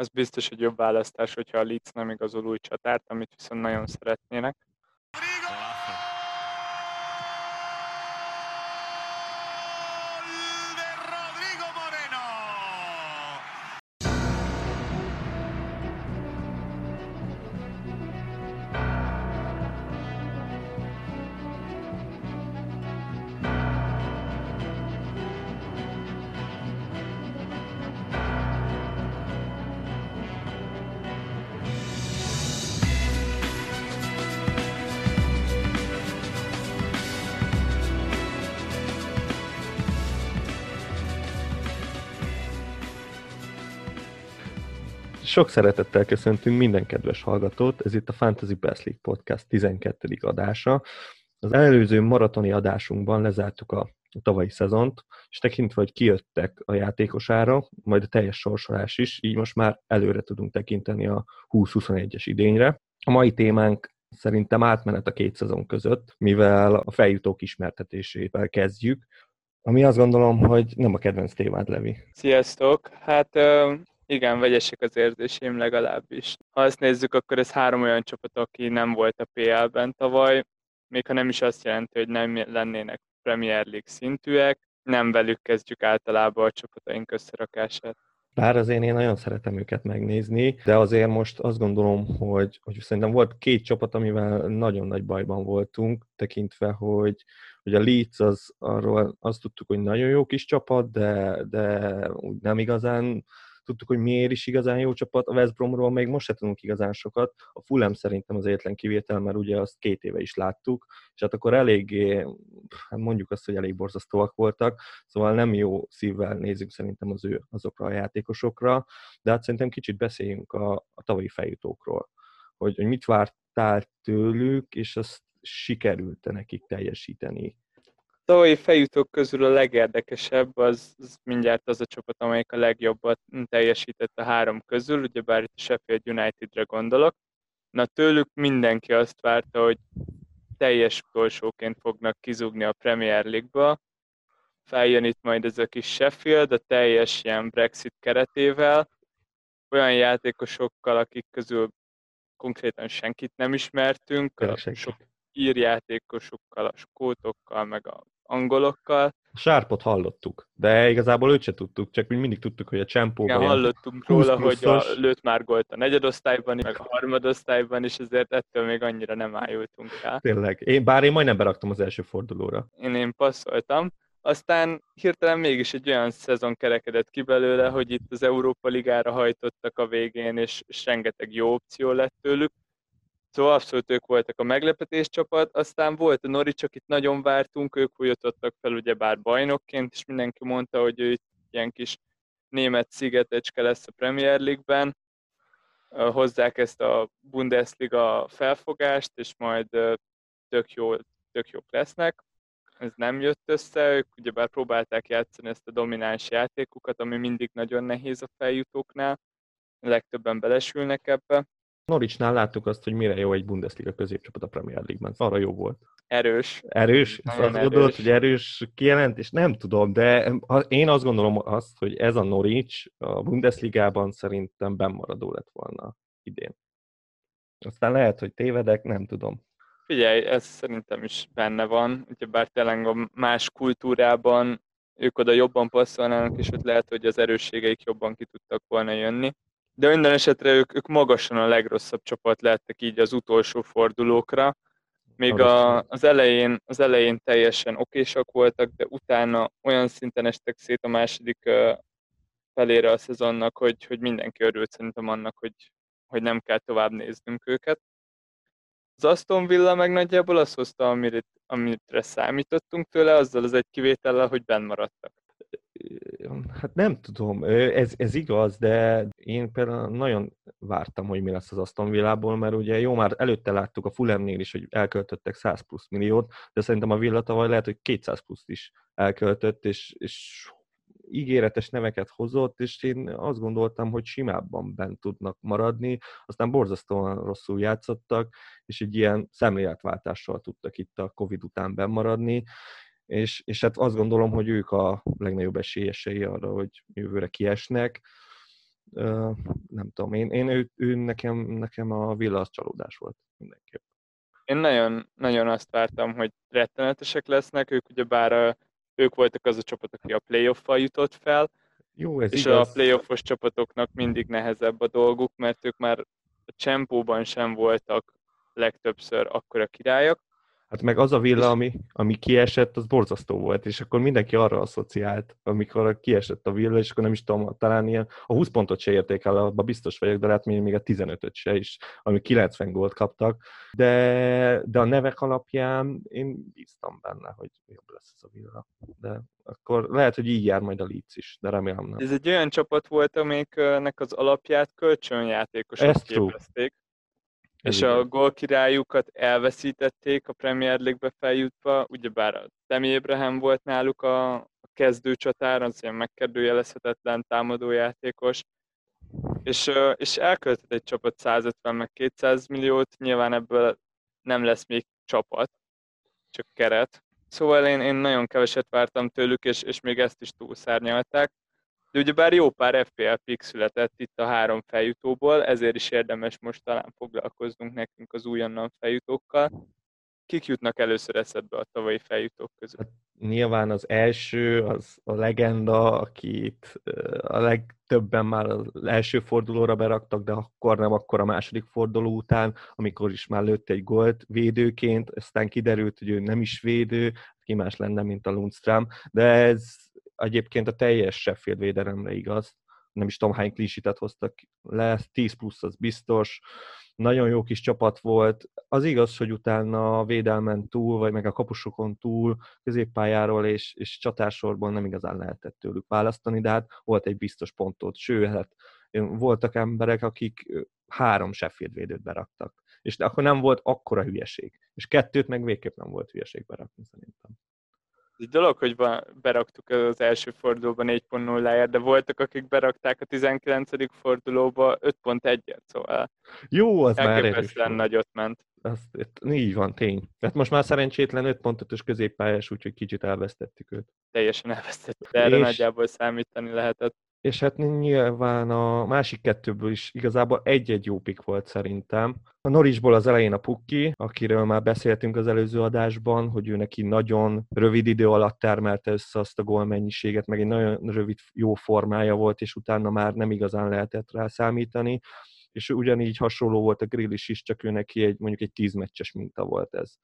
az biztos, hogy jobb választás, hogyha a Leeds nem igazol új csatárt, amit viszont nagyon szeretnének. Sok szeretettel köszöntünk minden kedves hallgatót, ez itt a Fantasy Best League Podcast 12. adása. Az előző maratoni adásunkban lezártuk a tavalyi szezont, és tekintve, hogy kijöttek a játékosára, majd a teljes sorsolás is, így most már előre tudunk tekinteni a 20-21-es idényre. A mai témánk szerintem átmenet a két szezon között, mivel a feljutók ismertetésével kezdjük, ami azt gondolom, hogy nem a kedvenc témád, Levi. Sziasztok! Hát igen, vegyesek az érzéseim legalábbis. Ha azt nézzük, akkor ez három olyan csapat, aki nem volt a PL-ben tavaly, még ha nem is azt jelenti, hogy nem lennének Premier League szintűek, nem velük kezdjük általában a csapataink összerakását. Bár azért én nagyon szeretem őket megnézni, de azért most azt gondolom, hogy, hogy szerintem volt két csapat, amivel nagyon nagy bajban voltunk, tekintve, hogy, hogy a Leeds az arról azt tudtuk, hogy nagyon jó kis csapat, de, de úgy nem igazán tudtuk, hogy miért is igazán jó csapat, a West Bromról még most se tudunk igazán sokat, a Fulham szerintem az egyetlen kivétel, mert ugye azt két éve is láttuk, és hát akkor eléggé, hát mondjuk azt, hogy elég borzasztóak voltak, szóval nem jó szívvel nézzük szerintem az ő, azokra a játékosokra, de hát szerintem kicsit beszéljünk a, a tavalyi feljutókról, hogy, hogy mit vártál tőlük, és azt sikerült nekik teljesíteni tavalyi feljutók közül a legérdekesebb az, az mindjárt az a csapat, amelyik a legjobbat teljesített a három közül, ugyebár itt a Sheffield Unitedre gondolok. Na tőlük mindenki azt várta, hogy teljes utolsóként fognak kizugni a Premier League-ba. Feljön itt majd ez a kis Sheffield a teljes ilyen Brexit keretével, olyan játékosokkal, akik közül konkrétan senkit nem ismertünk, a sok írjátékosokkal, a skótokkal, meg a angolokkal. A sárpot hallottuk, de igazából őt se tudtuk, csak mi mindig tudtuk, hogy a csempóban... Igen, hallottunk róla, hogy a, lőtt már gólt a negyedosztályban, meg a harmadosztályban, és ezért ettől még annyira nem ájultunk el. Tényleg, én, bár én majdnem beraktam az első fordulóra. Én, én passzoltam. Aztán hirtelen mégis egy olyan szezon kerekedett ki belőle, hogy itt az Európa Ligára hajtottak a végén, és, és rengeteg jó opció lett tőlük. Szóval abszolút ők voltak a meglepetés csapat, aztán volt a Norwich, akit nagyon vártunk, ők újítottak fel ugyebár bajnokként, és mindenki mondta, hogy ő ilyen kis német szigetecske lesz a Premier League-ben, hozzák ezt a Bundesliga felfogást, és majd tök, jó, tök jók lesznek. Ez nem jött össze, ők ugyebár próbálták játszani ezt a domináns játékukat, ami mindig nagyon nehéz a feljutóknál, legtöbben belesülnek ebbe Norichnál láttuk azt, hogy mire jó egy Bundesliga középcsapat a Premier League-ben. Arra jó volt. Erős. Erős? Nagyon azt gondolod, hogy erős kijelentés? Nem tudom, de én azt gondolom azt, hogy ez a Norwich a Bundesligában szerintem bennmaradó lett volna idén. Aztán lehet, hogy tévedek, nem tudom. Figyelj, ez szerintem is benne van, bár tényleg a más kultúrában ők oda jobban passzolnának, és ott lehet, hogy az erősségeik jobban ki tudtak volna jönni de minden esetre ők, ők magasan a legrosszabb csapat lettek így az utolsó fordulókra. Még a, az, elején, az elején teljesen okésak voltak, de utána olyan szinten estek szét a második felére a szezonnak, hogy, hogy mindenki örült szerintem annak, hogy, hogy nem kell tovább néznünk őket. Az Aston Villa meg nagyjából azt hozta, amire, amire számítottunk tőle, azzal az egy kivétellel, hogy benn maradtak. Hát nem tudom, ez, ez igaz, de én például nagyon vártam, hogy mi lesz az Aston Villából, mert ugye jó, már előtte láttuk a Fulhamnél is, hogy elköltöttek 100 plusz milliót, de szerintem a Villa tavaly lehet, hogy 200 plusz is elköltött, és, és ígéretes neveket hozott, és én azt gondoltam, hogy simábban bent tudnak maradni, aztán borzasztóan rosszul játszottak, és egy ilyen szemléletváltással tudtak itt a Covid után maradni, és, és hát azt gondolom, hogy ők a legnagyobb esélyesei arra, hogy jövőre kiesnek. nem tudom, én, én ő, ő nekem, nekem a villa az csalódás volt mindenképp. Én nagyon, nagyon azt vártam, hogy rettenetesek lesznek, ők ugye bár ők voltak az a csapat, aki a playoff-val jutott fel, Jó, ez és igaz. a playoffos csapatoknak mindig nehezebb a dolguk, mert ők már a csempóban sem voltak legtöbbször akkora királyok, Hát meg az a villa, ami, ami kiesett, az borzasztó volt, és akkor mindenki arra asszociált, amikor kiesett a villa, és akkor nem is tudom, talán ilyen, a 20 pontot se érték el, abban biztos vagyok, de lehet még a 15-öt se is, ami 90 gólt kaptak, de, de a nevek alapján én bíztam benne, hogy jobb lesz ez a villa. De akkor lehet, hogy így jár majd a Leeds is, de remélem nem. Ez egy olyan csapat volt, amiknek az alapját kölcsönjátékosok képezték. Ez és a gólkirályukat elveszítették a Premier League-be feljutva, ugyebár a Demi Abraham volt náluk a, a kezdőcsatár, az ilyen megkérdőjelezhetetlen támadójátékos, és, és elköltött egy csapat 150 meg 200 milliót, nyilván ebből nem lesz még csapat, csak keret. Szóval én, én nagyon keveset vártam tőlük, és, és még ezt is túlszárnyalták. De ugyebár jó pár FPL pick született itt a három feljutóból, ezért is érdemes most talán foglalkoznunk nekünk az újonnan feljutókkal. Kik jutnak először eszedbe a tavalyi feljutók között? Hát, nyilván az első, az a legenda, akit a legtöbben már az első fordulóra beraktak, de akkor nem, akkor a második forduló után, amikor is már lőtt egy gólt védőként, aztán kiderült, hogy ő nem is védő, ki más lenne, mint a Lundström, de ez egyébként a teljes Sheffield védelemre igaz, nem is tudom hány klísitet hoztak le, 10 plusz az biztos, nagyon jó kis csapat volt. Az igaz, hogy utána a védelmen túl, vagy meg a kapusokon túl, középpályáról és, és csatársorban nem igazán lehetett tőlük választani, de hát volt egy biztos pontot, sőt, hát voltak emberek, akik három Sheffield védőt beraktak. És akkor nem volt akkora hülyeség. És kettőt meg végképp nem volt hülyeség berakni szerintem egy dolog, hogy beraktuk az első fordulóban 4.0-ért, de voltak, akik berakták a 19. fordulóba 5.1-et, szóval Jó, az már erős nagyot ment. Azt, így van, tény. Tehát most már szerencsétlen 5.5-ös középpályás, úgyhogy kicsit elvesztettük őt. Teljesen elvesztettük, de erre és... nagyjából számítani lehetett. És hát nyilván a másik kettőből is igazából egy-egy jó pik volt szerintem. A Norisból az elején a Pukki, akiről már beszéltünk az előző adásban, hogy ő neki nagyon rövid idő alatt termelte össze azt a gólmennyiséget, meg egy nagyon rövid jó formája volt, és utána már nem igazán lehetett rá számítani. És ugyanígy hasonló volt a Grillis is, csak ő neki egy, mondjuk egy tízmeccses minta volt ez.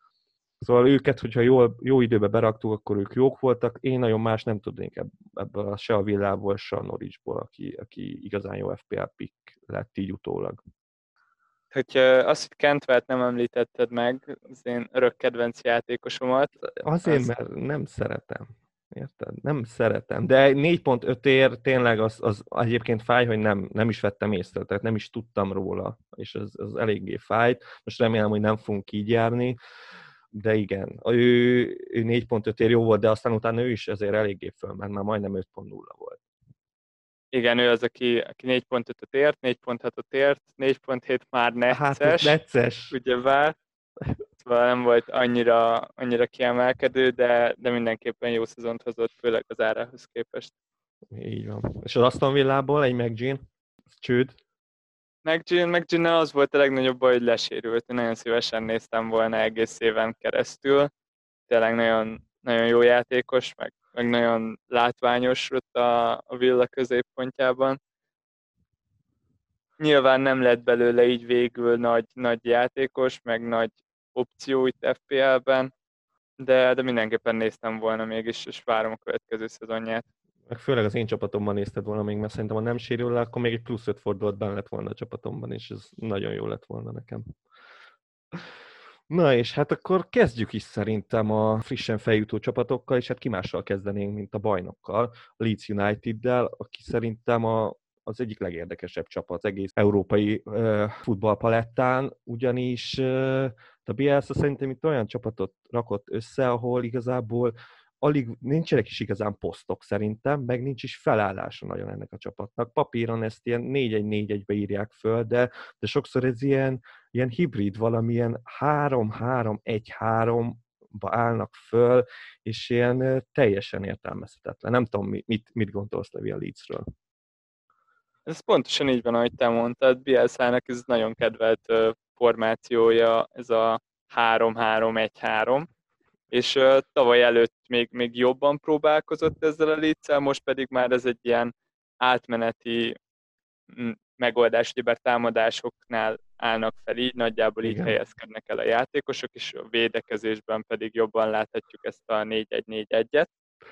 Szóval őket, hogyha jó, jó időbe beraktuk, akkor ők jók voltak. Én nagyon más nem tudnék ebből se a villából, se a Norwichból, aki, aki igazán jó FPL pick lett így utólag. Hogyha azt, hogy Kentvert nem említetted meg, az én örök kedvenc játékosomat. Azért, az... mert nem szeretem. Érted? Nem szeretem. De 4.5 ér tényleg az, az egyébként fáj, hogy nem, nem is vettem észre, tehát nem is tudtam róla, és az, az eléggé fájt. Most remélem, hogy nem fogunk így járni de igen, ő, ő 4.5 ér jó volt, de aztán utána ő is azért eléggé fölment, már majdnem 5.0 volt. Igen, ő az, aki, aki 4.5-öt ért, 4.6-ot ért, 4.7 már necces. Hát, necces. Ugyebár. Szóval nem volt annyira, annyira kiemelkedő, de, de mindenképpen jó szezont hozott, főleg az árához képest. Így van. És az Aston Villából egy McGinn, csőd, McGinn, McGinn az volt a legnagyobb baj, hogy lesérült. Én nagyon szívesen néztem volna egész éven keresztül. Tényleg nagyon, nagyon jó játékos, meg, meg nagyon látványos ott a, a villa középpontjában. Nyilván nem lett belőle így végül nagy, nagy játékos, meg nagy opció itt FPL-ben, de, de mindenképpen néztem volna mégis, és várom a következő szezonját meg főleg az én csapatomban nézted volna még, mert szerintem ha nem sérül le, akkor még egy plusz 5 fordulat benne lett volna a csapatomban, és ez nagyon jó lett volna nekem. Na és hát akkor kezdjük is szerintem a frissen feljutó csapatokkal, és hát ki mással kezdenénk, mint a bajnokkal, a Leeds United-del, aki szerintem a, az egyik legérdekesebb csapat az egész európai uh, futballpalettán, ugyanis uh, a Bielsa szerintem itt olyan csapatot rakott össze, ahol igazából alig nincsenek is igazán posztok szerintem, meg nincs is felállása nagyon ennek a csapatnak. Papíron ezt ilyen 4-1-4-1-be írják föl, de, de sokszor ez ilyen, ilyen hibrid, valamilyen 3-3-1-3 állnak föl, és ilyen teljesen értelmezhetetlen. Nem tudom, mit, mit gondolsz Levi a Leedsről. Ez pontosan így van, ahogy te mondtad. Bielszának ez nagyon kedvelt formációja, ez a 3-3-1-3, és tavaly előtt még, még jobban próbálkozott ezzel a létszel, most pedig már ez egy ilyen átmeneti megoldás, hogy bár támadásoknál állnak fel így, nagyjából így Igen. helyezkednek el a játékosok, és a védekezésben pedig jobban láthatjuk ezt a 4-1-4-1-et.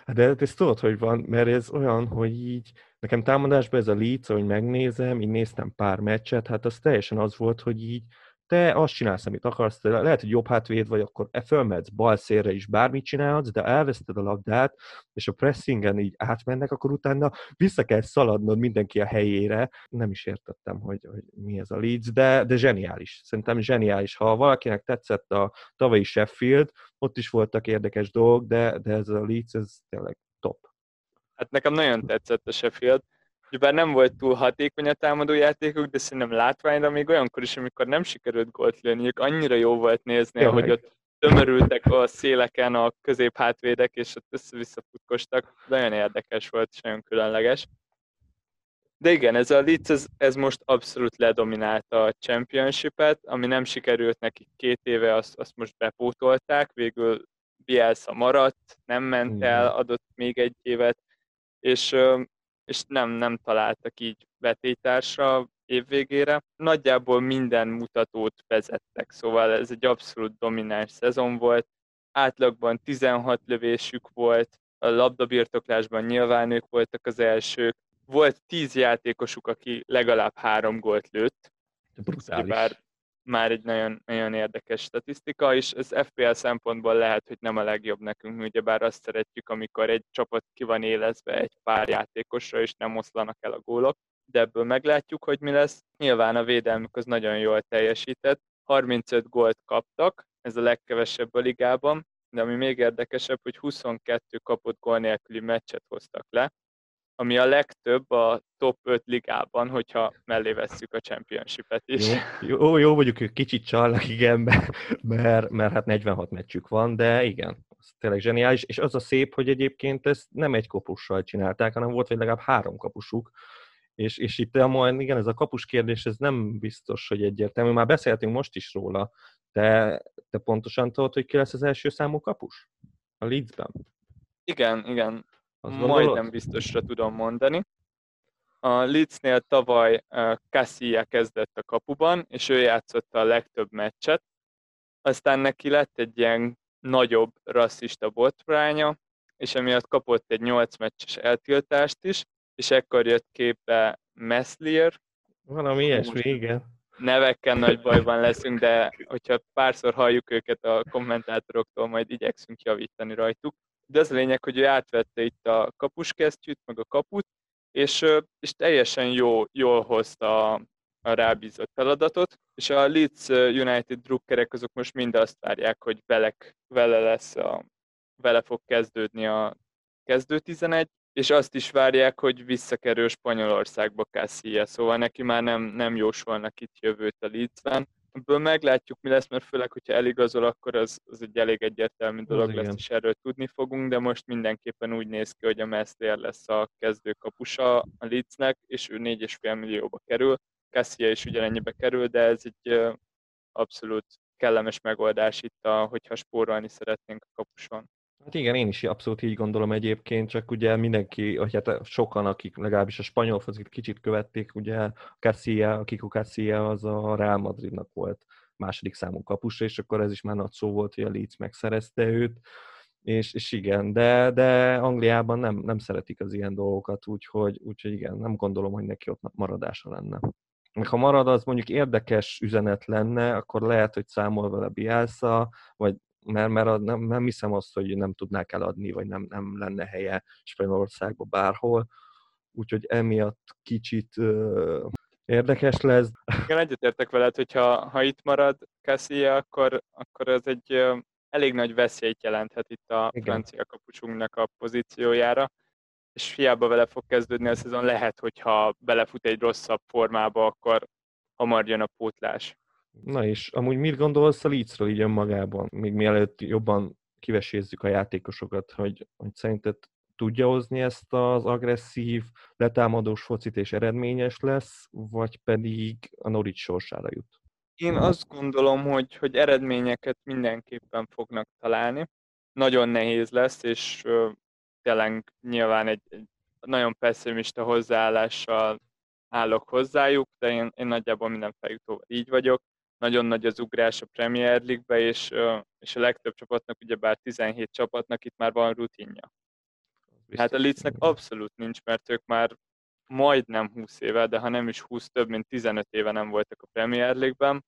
Hát de ezt tudod, hogy van, mert ez olyan, hogy így nekem támadásban ez a Leeds, hogy megnézem, így néztem pár meccset, hát az teljesen az volt, hogy így te azt csinálsz, amit akarsz, te lehet, hogy jobb hátvéd vagy, akkor e fölmehetsz bal szélre is, bármit csinálhatsz, de elveszted a labdát, és a pressingen így átmennek, akkor utána vissza kell szaladnod mindenki a helyére. Nem is értettem, hogy, hogy mi ez a Leeds, de, de zseniális. Szerintem zseniális. Ha valakinek tetszett a tavalyi Sheffield, ott is voltak érdekes dolgok, de, de ez a Leeds, ez tényleg top. Hát nekem nagyon tetszett a Sheffield bár nem volt túl hatékony a támadó játékuk, de szerintem látványra még olyankor is, amikor nem sikerült gólt lőniük, annyira jó volt nézni, Tényleg. ahogy ott tömörültek a széleken a középhátvédek, és ott össze-vissza futkostak. Nagyon érdekes volt, és nagyon különleges. De igen, ez a Leeds, ez, ez most abszolút ledominálta a championship-et, ami nem sikerült nekik két éve, azt, azt most bepótolták, végül Bielsa maradt, nem ment el, adott még egy évet, és és nem, nem találtak így vetétársra évvégére. Nagyjából minden mutatót vezettek, szóval ez egy abszolút domináns szezon volt. Átlagban 16 lövésük volt, a labdabirtoklásban nyilván ők voltak az elsők. Volt 10 játékosuk, aki legalább három gólt lőtt. Brutális. Bár már egy nagyon, nagyon érdekes statisztika, és ez FPL szempontból lehet, hogy nem a legjobb nekünk, ugyebár azt szeretjük, amikor egy csapat ki van élezve egy pár játékosra, és nem oszlanak el a gólok, de ebből meglátjuk, hogy mi lesz. Nyilván a védelmük az nagyon jól teljesített, 35 gólt kaptak, ez a legkevesebb a ligában, de ami még érdekesebb, hogy 22 kapott gól nélküli meccset hoztak le, ami a legtöbb a top 5 ligában, hogyha mellé vesszük a championship-et is. Jó, jó, jó vagyok, hogy kicsit csalnak, igen, mert, mert hát 46 meccsük van, de igen, ez tényleg zseniális, és az a szép, hogy egyébként ezt nem egy kapussal csinálták, hanem volt vagy legalább három kapusuk, és, és itt majd igen, ez a kapus kérdés, ez nem biztos, hogy egyértelmű. Már beszéltünk most is róla. Te, te pontosan tudod, hogy ki lesz az első számú kapus? A Leedsben? Igen, igen. Az majdnem biztosra tudom mondani. A Leedsnél tavaly Cassia kezdett a kapuban, és ő játszotta a legtöbb meccset. Aztán neki lett egy ilyen nagyobb rasszista botránya, és emiatt kapott egy 8 meccses eltiltást is, és ekkor jött képbe Messlier. Valami ilyesmi, igen. Nevekkel nagy bajban leszünk, de hogyha párszor halljuk őket a kommentátoroktól, majd igyekszünk javítani rajtuk de az a lényeg, hogy ő átvette itt a kapuskesztyűt, meg a kaput, és, és teljesen jó, jól hozta a, a rábízott feladatot, és a Leeds United drukkerek azok most mind azt várják, hogy velek, vele lesz a, vele fog kezdődni a kezdő 11, és azt is várják, hogy visszakerül Spanyolországba Cassia, szóval neki már nem, nem jósolnak itt jövőt a Leedsben, ebből meglátjuk, mi lesz, mert főleg, hogyha eligazol, akkor az, az egy elég egyértelmű dolog az lesz, igen. és erről tudni fogunk, de most mindenképpen úgy néz ki, hogy a Meszlér lesz a kezdőkapusa a Leedsnek, és ő 4,5 millióba kerül. Cassia is ugyanennyibe kerül, de ez egy abszolút kellemes megoldás itt, a, hogyha spórolni szeretnénk a kapuson. Hát igen, én is abszolút így gondolom egyébként, csak ugye mindenki, hogy hát sokan, akik legalábbis a spanyol focit kicsit követték, ugye Casilla, a Kiko Casilla az a Real Madridnak volt második számú kapus, és akkor ez is már nagy szó volt, hogy a Leeds megszerezte őt, és, és igen, de, de Angliában nem, nem szeretik az ilyen dolgokat, úgyhogy, úgyhogy igen, nem gondolom, hogy neki ott maradása lenne. Meg ha marad, az mondjuk érdekes üzenet lenne, akkor lehet, hogy számol vele Bielsa, vagy mert, mert nem, nem hiszem azt, hogy nem tudnák eladni, vagy nem, nem lenne helye Spanyolországban bárhol. Úgyhogy emiatt kicsit uh, érdekes lesz. Igen, egyetértek veled, hogyha ha itt marad Cassia, akkor, akkor ez egy uh, elég nagy veszélyt jelenthet itt a Igen. francia kapucsunknak a pozíciójára, és hiába vele fog kezdődni a szezon, lehet, hogyha belefut egy rosszabb formába, akkor hamar jön a pótlás. Na és amúgy mit gondolsz a Leedsről így önmagában, még mielőtt jobban kivesézzük a játékosokat, hogy, hogy szerinted tudja hozni ezt az agresszív, letámadós focit és eredményes lesz, vagy pedig a Norwich sorsára jut? Én azt gondolom, hogy, hogy eredményeket mindenképpen fognak találni. Nagyon nehéz lesz, és uh, tényleg nyilván egy, egy nagyon pessimista hozzáállással állok hozzájuk, de én, én nagyjából minden feljutóval így vagyok. Nagyon nagy az ugrás a Premier League-be, és, és a legtöbb csapatnak, ugyebár 17 csapatnak itt már van rutinja. Hát a Leedsnek abszolút nincs, mert ők már majdnem 20 éve, de ha nem is 20, több mint 15 éve nem voltak a Premier League-ben,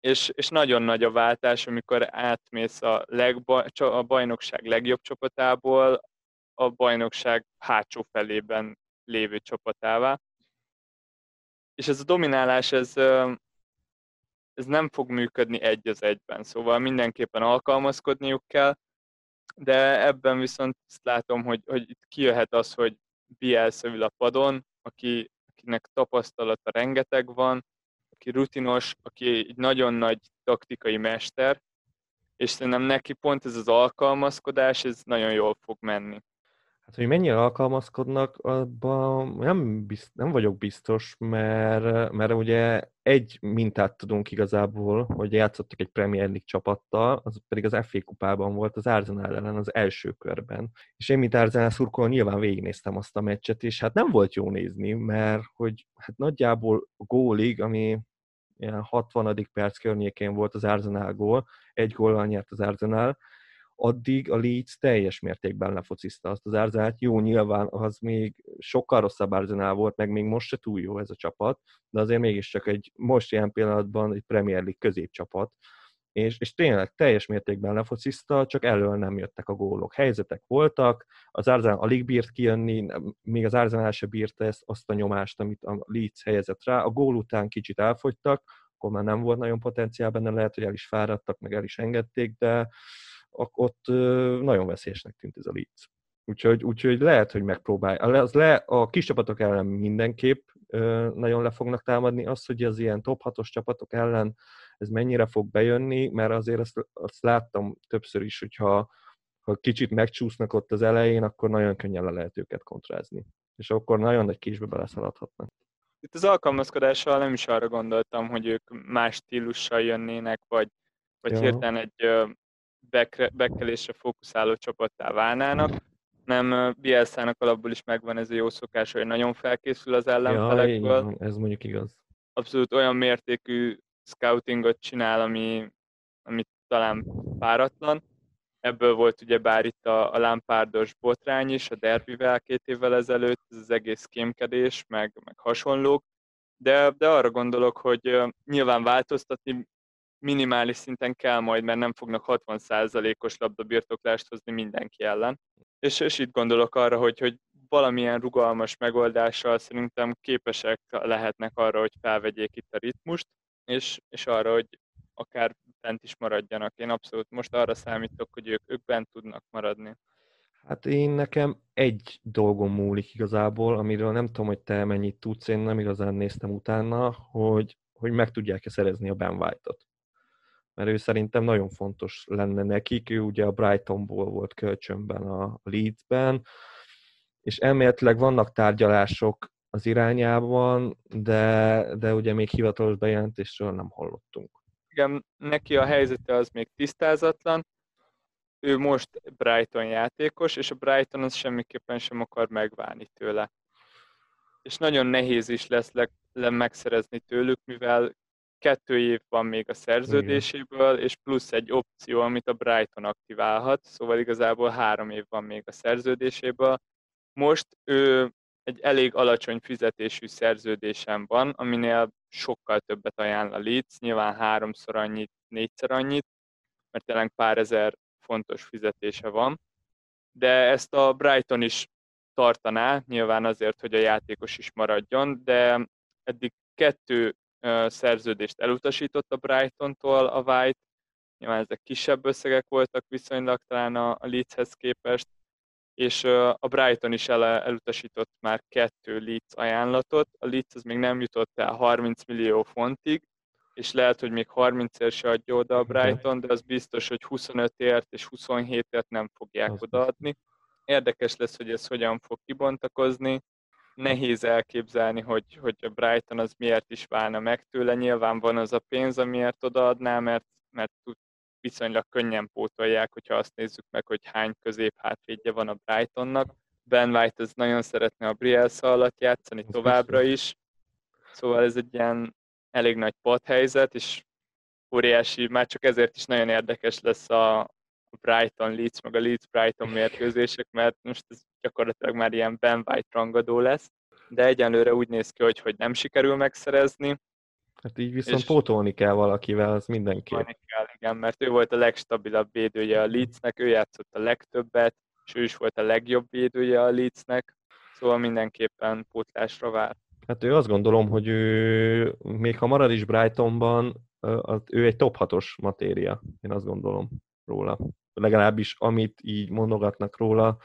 és, és nagyon nagy a váltás, amikor átmész a, legba, a bajnokság legjobb csapatából a bajnokság hátsó felében lévő csapatává. És ez a dominálás, ez, ez nem fog működni egy az egyben, szóval mindenképpen alkalmazkodniuk kell, de ebben viszont azt látom, hogy, hogy itt kijöhet az, hogy Bielsa ül a padon, aki, akinek tapasztalata rengeteg van, aki rutinos, aki egy nagyon nagy taktikai mester, és szerintem neki pont ez az alkalmazkodás, ez nagyon jól fog menni. Hát, hogy mennyire alkalmazkodnak, abban nem, bizt, nem vagyok biztos, mert, mert ugye egy mintát tudunk igazából, hogy játszottak egy Premier League csapattal, az pedig az FA kupában volt az Arsenal ellen az első körben. És én, mint Arsenal szurkoló, nyilván végignéztem azt a meccset, és hát nem volt jó nézni, mert hogy hát nagyjából gólig, ami ilyen 60. perc környékén volt az Arsenal gól, egy góllal nyert az Arsenal, addig a Leeds teljes mértékben lefociszta azt az Arzenát. Jó, nyilván az még sokkal rosszabb Arzenál volt, meg még most se túl jó ez a csapat, de azért mégiscsak egy most ilyen pillanatban egy Premier League középcsapat, és, és tényleg teljes mértékben lefociszta, csak elől nem jöttek a gólok. Helyzetek voltak, az Arzenál alig bírt kijönni, még az Arzenál se bírta ezt, azt a nyomást, amit a Leeds helyezett rá. A gól után kicsit elfogytak, akkor már nem volt nagyon potenciál benne, lehet, hogy el is fáradtak, meg el is engedték, de, ott nagyon veszélyesnek tűnt ez a Leeds. Úgyhogy, úgyhogy lehet, hogy megpróbálj. Az le, a kis csapatok ellen mindenképp nagyon le fognak támadni. Az, hogy az ilyen top 6-os csapatok ellen ez mennyire fog bejönni, mert azért azt, azt láttam többször is, hogyha ha kicsit megcsúsznak ott az elején, akkor nagyon könnyen le lehet őket kontrázni. És akkor nagyon nagy késbe beleszaladhatnak. Itt az alkalmazkodással nem is arra gondoltam, hogy ők más stílussal jönnének, vagy, vagy ja. hirtelen egy bekkelésre fókuszáló csapattá válnának, nem Bielszának alapból is megvan ez a jó szokás, hogy nagyon felkészül az ellenfelekből. Ja, ez mondjuk igaz. Abszolút olyan mértékű scoutingot csinál, ami, ami talán páratlan. Ebből volt ugye bár itt a, a lámpárdos botrány is, a derbivel két évvel ezelőtt, ez az egész kémkedés, meg, meg hasonlók. De, de arra gondolok, hogy nyilván változtatni minimális szinten kell majd, mert nem fognak 60%-os labdabirtoklást hozni mindenki ellen. És, és itt gondolok arra, hogy, hogy valamilyen rugalmas megoldással szerintem képesek lehetnek arra, hogy felvegyék itt a ritmust, és, és arra, hogy akár bent is maradjanak. Én abszolút most arra számítok, hogy ők, ők bent tudnak maradni. Hát én nekem egy dolgom múlik igazából, amiről nem tudom, hogy te mennyit tudsz, én nem igazán néztem utána, hogy, hogy meg tudják-e szerezni a Ben White-ot mert ő szerintem nagyon fontos lenne nekik. Ő ugye a Brightonból volt kölcsönben a Leedsben, és elméletileg vannak tárgyalások az irányában, de, de ugye még hivatalos bejelentésről nem hallottunk. Igen, neki a helyzete az még tisztázatlan. Ő most Brighton játékos, és a Brighton az semmiképpen sem akar megválni tőle. És nagyon nehéz is lesz le, le megszerezni tőlük, mivel kettő év van még a szerződéséből, és plusz egy opció, amit a Brighton aktiválhat, szóval igazából három év van még a szerződéséből. Most ő egy elég alacsony fizetésű szerződésem van, aminél sokkal többet ajánl a Leeds, nyilván háromszor annyit, négyszer annyit, mert tényleg pár ezer fontos fizetése van. De ezt a Brighton is tartaná, nyilván azért, hogy a játékos is maradjon, de eddig kettő szerződést elutasított a Brighton-tól a White, nyilván ezek kisebb összegek voltak viszonylag talán a, Leedshez képest, és a Brighton is el, elutasított már kettő Leeds ajánlatot, a Leeds az még nem jutott el 30 millió fontig, és lehet, hogy még 30-ért se adja oda a Brighton, de az biztos, hogy 25-ért és 27-ért nem fogják odaadni. érdekes lesz, hogy ez hogyan fog kibontakozni. Nehéz elképzelni, hogy, hogy a Brighton az miért is válna meg tőle. Nyilván van az a pénz, amiért odaadná, mert, mert viszonylag könnyen pótolják, hogyha azt nézzük meg, hogy hány közép hátvédje van a Brightonnak. Ben White az nagyon szeretne a Brielsa alatt játszani továbbra is, szóval ez egy ilyen elég nagy padhelyzet, és óriási, már csak ezért is nagyon érdekes lesz a Brighton Leeds, meg a Leeds Brighton mérkőzések, mert most ez gyakorlatilag már ilyen Ben White rangadó lesz, de egyenlőre úgy néz ki, hogy, hogy nem sikerül megszerezni. Hát így viszont és pótolni kell valakivel, az mindenképp. Kell, igen, mert ő volt a legstabilabb védője a Leedsnek, ő játszott a legtöbbet, és ő is volt a legjobb védője a Leedsnek, szóval mindenképpen pótlásra vár. Hát ő azt gondolom, hogy ő, még ha marad is Brightonban, ő egy top 6-os matéria, én azt gondolom róla. Legalábbis amit így mondogatnak róla,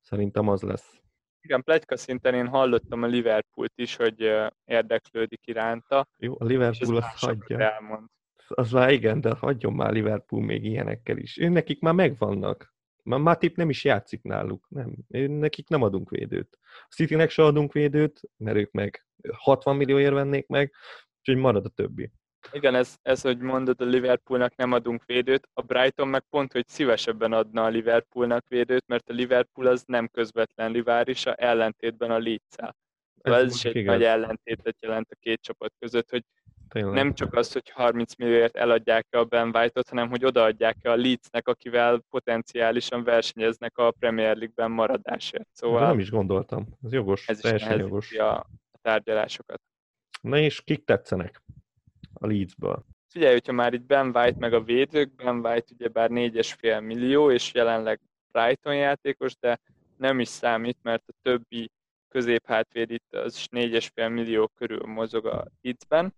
szerintem az lesz. Igen, plegyka szinten én hallottam a Liverpoolt is, hogy érdeklődik iránta. Jó, a Liverpool azt hagyja. Elmond. Az már igen, de hagyjon már Liverpool még ilyenekkel is. Ő nekik már megvannak. Már Matip nem is játszik náluk. Nem. Nekik nem adunk védőt. A Citynek se adunk védőt, mert ők meg 60 millióért vennék meg, úgyhogy marad a többi. Igen, ez, ez, hogy mondod, a Liverpoolnak nem adunk védőt, a Brighton meg pont, hogy szívesebben adna a Liverpoolnak védőt, mert a Liverpool az nem közvetlen riválisa, ellentétben a Leeds-el. Ez, ez is egy igaz. nagy ellentétet jelent a két csapat között, hogy Tényleg. nem csak az, hogy 30 millióért eladják a Ben White-ot, hanem hogy odaadják a Leedsnek, akivel potenciálisan versenyeznek a Premier League-ben maradásért. Szóval De nem is gondoltam. Ez jogos, ez teljesen jogos. A, a tárgyalásokat. Na és kik tetszenek a Leedsből? Figyelj, hogyha már itt Ben White meg a védők, Ben White ugye bár 4,5 millió, és jelenleg Brighton játékos, de nem is számít, mert a többi középhátvéd itt az 4,5 millió körül mozog a Leedsben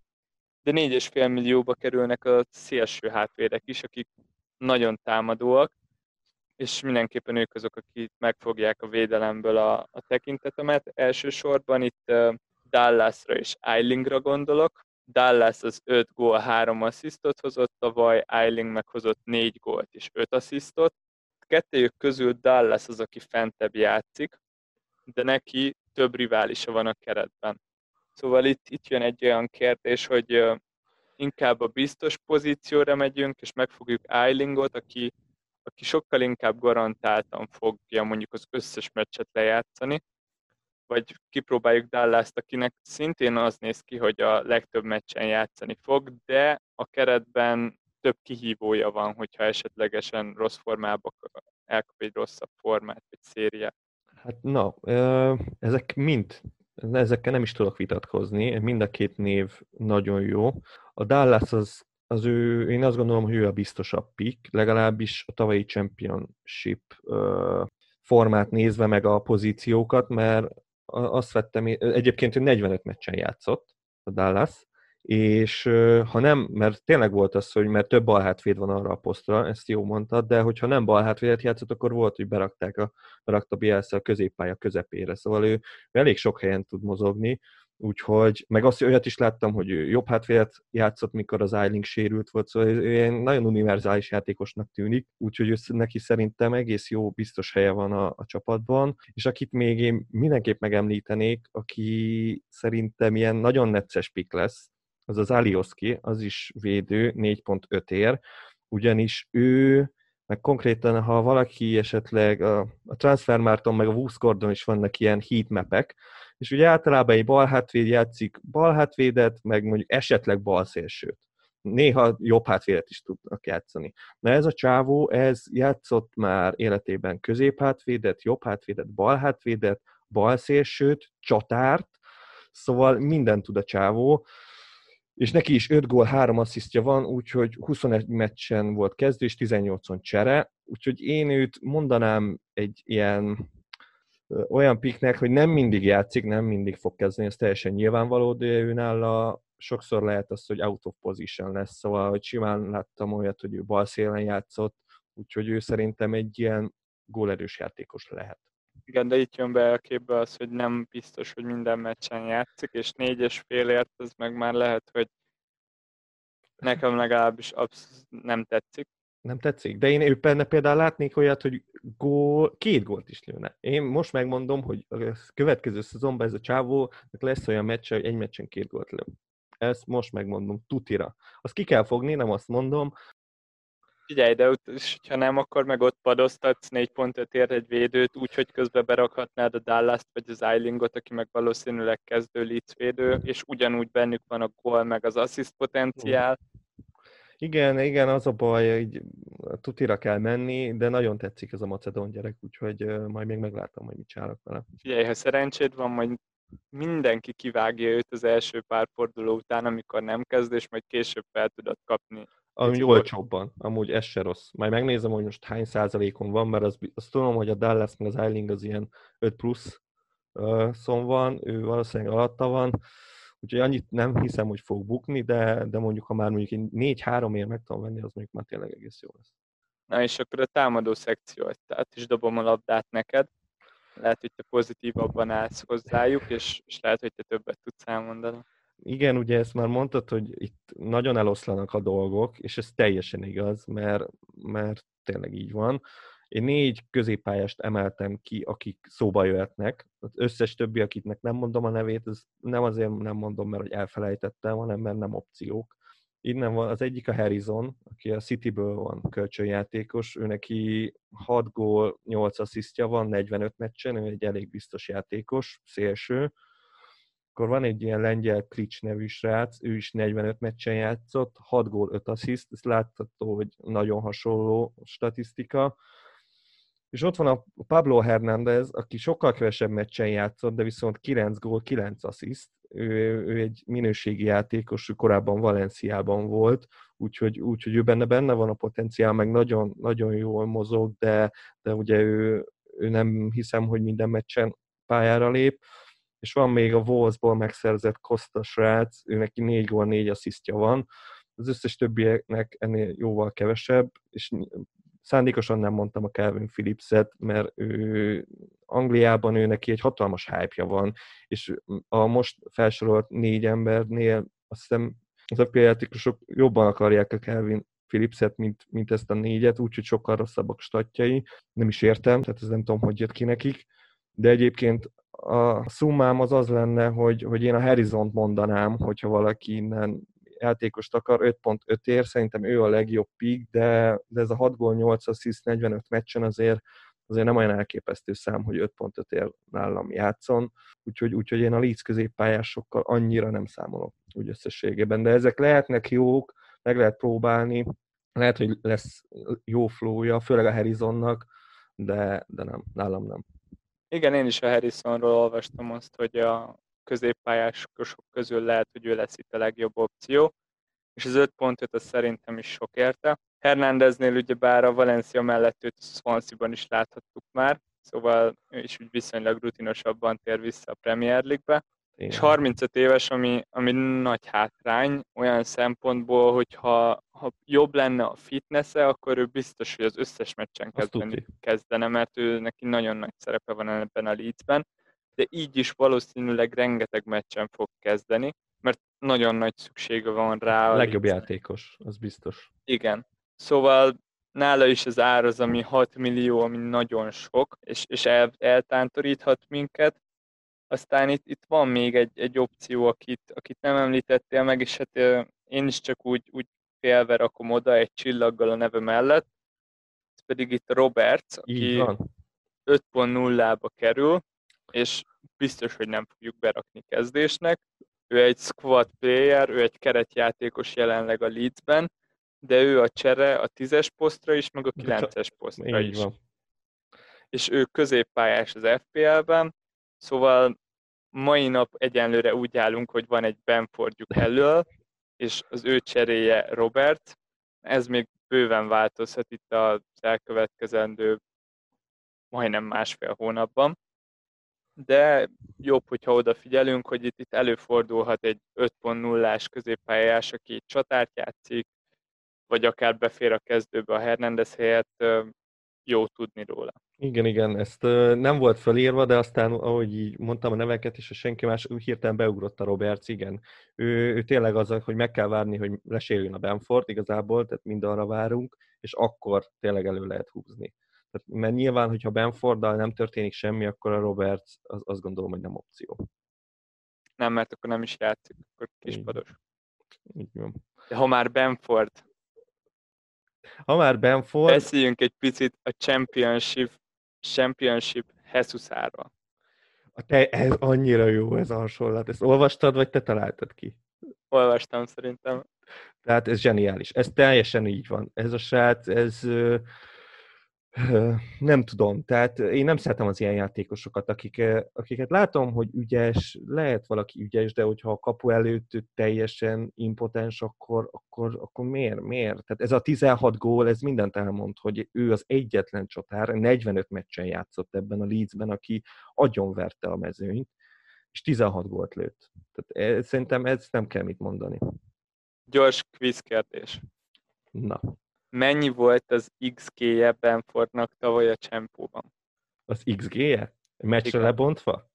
de 4,5 millióba kerülnek a szélső hátvédek is, akik nagyon támadóak, és mindenképpen ők azok, akik megfogják a védelemből a, a tekintetemet. Elsősorban itt uh, Dallasra és Eilingra gondolok. Dallas az 5 gól, 3 asszisztot hozott tavaly, Eiling meghozott 4 gólt és 5 asszisztot. Kettőjük közül Dallas az, aki fentebb játszik, de neki több riválisa van a keretben. Szóval itt, itt jön egy olyan kérdés, hogy inkább a biztos pozícióra megyünk, és megfogjuk Eilingot, aki, aki sokkal inkább garantáltan fogja mondjuk az összes meccset lejátszani, vagy kipróbáljuk dallas akinek szintén az néz ki, hogy a legtöbb meccsen játszani fog, de a keretben több kihívója van, hogyha esetlegesen rossz formába elkap egy rosszabb formát, vagy szériát. Hát na, ezek mind ezekkel nem is tudok vitatkozni, mind a két név nagyon jó. A Dallas az, az ő, én azt gondolom, hogy ő a biztosabb pick, legalábbis a tavalyi championship formát nézve meg a pozíciókat, mert azt vettem, egyébként ő 45 meccsen játszott a Dallas, és ha nem, mert tényleg volt az, hogy mert több balhátvéd van arra a posztra, ezt jó mondtad, de hogyha nem balhátvédet játszott, akkor volt, hogy berakták a, berakta Bielsa a középpálya közepére, szóval ő, elég sok helyen tud mozogni, úgyhogy, meg azt olyat is láttam, hogy ő jobb hátvédet játszott, mikor az Eiling sérült volt, szóval ő ilyen nagyon univerzális játékosnak tűnik, úgyhogy ő, neki szerintem egész jó, biztos helye van a, a csapatban, és akit még én mindenképp megemlítenék, aki szerintem ilyen nagyon necces pik lesz, az az Alioski, az is védő, 4.5 ér, ugyanis ő, meg konkrétan, ha valaki esetleg a, a Transfermarton, meg a Wuskordon is vannak ilyen heatmapek, és ugye általában egy balhátvéd játszik balhátvédet, meg mondjuk esetleg balszélsőt. Néha jobb hátvédet is tudnak játszani. Na ez a csávó, ez játszott már életében középhátvédet, jobb hátvédet, balhátvédet, balszélsőt, csatárt, szóval minden tud a csávó, és neki is 5 gól, 3 asszisztja van, úgyhogy 21 meccsen volt kezdő, és 18-on csere, úgyhogy én őt mondanám egy ilyen olyan piknek, hogy nem mindig játszik, nem mindig fog kezdeni, ez teljesen nyilvánvaló, de őnála sokszor lehet az, hogy out of position lesz, szóval hogy simán láttam olyat, hogy ő balszélen játszott, úgyhogy ő szerintem egy ilyen gólerős játékos lehet. Igen, de itt jön be a képbe az, hogy nem biztos, hogy minden meccsen játszik, és négyes félért ez meg már lehet, hogy nekem legalábbis absz- nem tetszik. Nem tetszik. De én ő benne például látnék olyat, hogy gól, két gólt is lőne. Én most megmondom, hogy a következő szezonban ez a csávó lesz olyan meccs, hogy egy meccsen két gólt lő. Ezt most megmondom, tutira. Azt ki kell fogni, nem azt mondom. Figyelj, de ott, ha nem, akkor meg ott padoztatsz 4.5 ér egy védőt, úgyhogy közben berakhatnád a dallas vagy az Eilingot, aki meg valószínűleg kezdő Leeds védő, és ugyanúgy bennük van a gól, meg az assist potenciál. Igen, igen, az a baj, hogy tutira kell menni, de nagyon tetszik ez a macedón gyerek, úgyhogy majd még meglátom, hogy mit csinálok vele. Figyelj, ha szerencséd van, majd mindenki kivágja őt az első pár forduló után, amikor nem kezd, és majd később fel tudod kapni. Ami olcsóbban, amúgy ez se rossz. Majd megnézem, hogy most hány százalékon van, mert azt, azt tudom, hogy a Dallas meg az Eiling az ilyen 5 plusz uh, szon van, ő valószínűleg alatta van, úgyhogy annyit nem hiszem, hogy fog bukni, de, de mondjuk, ha már mondjuk 4-3 ér meg tudom venni, az mondjuk már tényleg egész jó lesz. Na és akkor a támadó szekció, tehát is dobom a labdát neked lehet, hogy te pozitívabban állsz hozzájuk, és, és lehet, hogy te többet tudsz elmondani. Igen, ugye ezt már mondtad, hogy itt nagyon eloszlanak a dolgok, és ez teljesen igaz, mert, mert tényleg így van. Én négy középpályást emeltem ki, akik szóba jöhetnek. Az összes többi, akiknek nem mondom a nevét, ez nem azért nem mondom, mert hogy elfelejtettem, hanem mert nem opciók. Innen van az egyik a Harrison, aki a Cityből van kölcsönjátékos, ő neki 6 gól, 8 asszisztja van 45 meccsen, ő egy elég biztos játékos, szélső. Akkor van egy ilyen lengyel Klics nevű srác, ő is 45 meccsen játszott, 6 gól, 5 assziszt, ez látható, hogy nagyon hasonló statisztika. És ott van a Pablo Hernández, aki sokkal kevesebb meccsen játszott, de viszont 9 gól, 9 assziszt, ő, ő egy minőségi játékos, ő korábban Valenciában volt, úgyhogy, úgyhogy ő benne benne van a potenciál, meg nagyon, nagyon jól mozog, de, de ugye ő, ő nem hiszem, hogy minden meccsen pályára lép, és van még a Wolfsból megszerzett Costa srác, ő neki négy gól, négy asszisztja van, az összes többieknek ennél jóval kevesebb, és szándékosan nem mondtam a Calvin Phillips-et, mert ő Angliában ő neki egy hatalmas hype van, és a most felsorolt négy embernél azt hiszem az FPL játékosok jobban akarják a Calvin Philipset, mint, mint ezt a négyet, úgyhogy sokkal rosszabbak statjai. Nem is értem, tehát ez nem tudom, hogy jött ki nekik. De egyébként a szummám az az lenne, hogy, hogy én a Harrison-t mondanám, hogyha valaki innen játékost akar, 5.5 ér, szerintem ő a legjobb pík, de, de ez a 6 gól, 8 assist, 45 meccsen azért, azért nem olyan elképesztő szám, hogy 5.5 ér nálam játszon, úgyhogy, úgyhogy én a Leeds középpályásokkal annyira nem számolok úgy összességében, de ezek lehetnek jók, meg lehet próbálni, lehet, hogy lesz jó flója, főleg a Harrisonnak, de, de nem, nálam nem. Igen, én is a Harrisonról olvastam azt, hogy a középpályások közül lehet, hogy ő lesz itt a legjobb opció, és az 5 pontot az szerintem is sok érte. Hernándeznél ugye bár a Valencia mellett őt Swansea-ban is láthattuk már, szóval ő is úgy viszonylag rutinosabban tér vissza a Premier League-be. Igen. És 35 éves, ami, ami nagy hátrány olyan szempontból, hogy ha, ha jobb lenne a fitnesse, akkor ő biztos, hogy az összes meccsen kezdeni, kezdene, mert ő neki nagyon nagy szerepe van ebben a Leedsben de így is valószínűleg rengeteg meccsen fog kezdeni, mert nagyon nagy szüksége van rá. A legjobb játékos, az biztos. Igen. Szóval nála is az ár az, ami 6 millió, ami nagyon sok, és, és el, eltántoríthat minket. Aztán itt, itt van még egy, egy opció, akit, akit nem említettél meg, és hát én is csak úgy, úgy félve rakom oda egy csillaggal a neve mellett. Ez pedig itt Roberts, aki 5.0-ba kerül, és biztos, hogy nem fogjuk berakni kezdésnek. Ő egy squad player, ő egy keretjátékos jelenleg a Leedsben, de ő a csere a tízes posztra is, meg a kilences posztra is. Van. És ő középpályás az FPL-ben, szóval mai nap egyenlőre úgy állunk, hogy van egy Benfordjuk elől, és az ő cseréje Robert. Ez még bőven változhat itt az elkövetkezendő majdnem másfél hónapban de jobb, hogyha odafigyelünk, hogy itt, itt előfordulhat egy 5.0-ás középpályás, aki csatárt játszik, vagy akár befér a kezdőbe a Hernández helyett, jó tudni róla. Igen, igen, ezt nem volt felírva, de aztán, ahogy így mondtam a neveket, és a senki más hirtelen beugrott a Roberts, igen. Ő, ő tényleg az, hogy meg kell várni, hogy lesérjön a Benford igazából, tehát mind arra várunk, és akkor tényleg elő lehet húzni. Tehát, mert nyilván, hogyha Benforddal nem történik semmi, akkor a Roberts az, azt gondolom, hogy nem opció. Nem, mert akkor nem is játszik, akkor kispados. Így van. De ha már Benford, ha már Benford... Beszéljünk egy picit a Championship Championship Hesusáról. A te, ez annyira jó ez a hasonlat. Ezt olvastad, vagy te találtad ki? Olvastam szerintem. Tehát ez zseniális. Ez teljesen így van. Ez a srác, ez nem tudom, tehát én nem szeretem az ilyen játékosokat, akik, akiket látom, hogy ügyes, lehet valaki ügyes, de hogyha a kapu előtt teljesen impotens, akkor, akkor, akkor miért, miért? Tehát ez a 16 gól, ez mindent elmond, hogy ő az egyetlen csatár, 45 meccsen játszott ebben a Leedsben, aki agyonverte a mezőnyt, és 16 gólt lőtt. Tehát ez, szerintem ez nem kell mit mondani. Gyors quiz kérdés. Na mennyi volt az XG-je Benfordnak tavaly a csempóban? Az XG-je? Meccsre lebontva?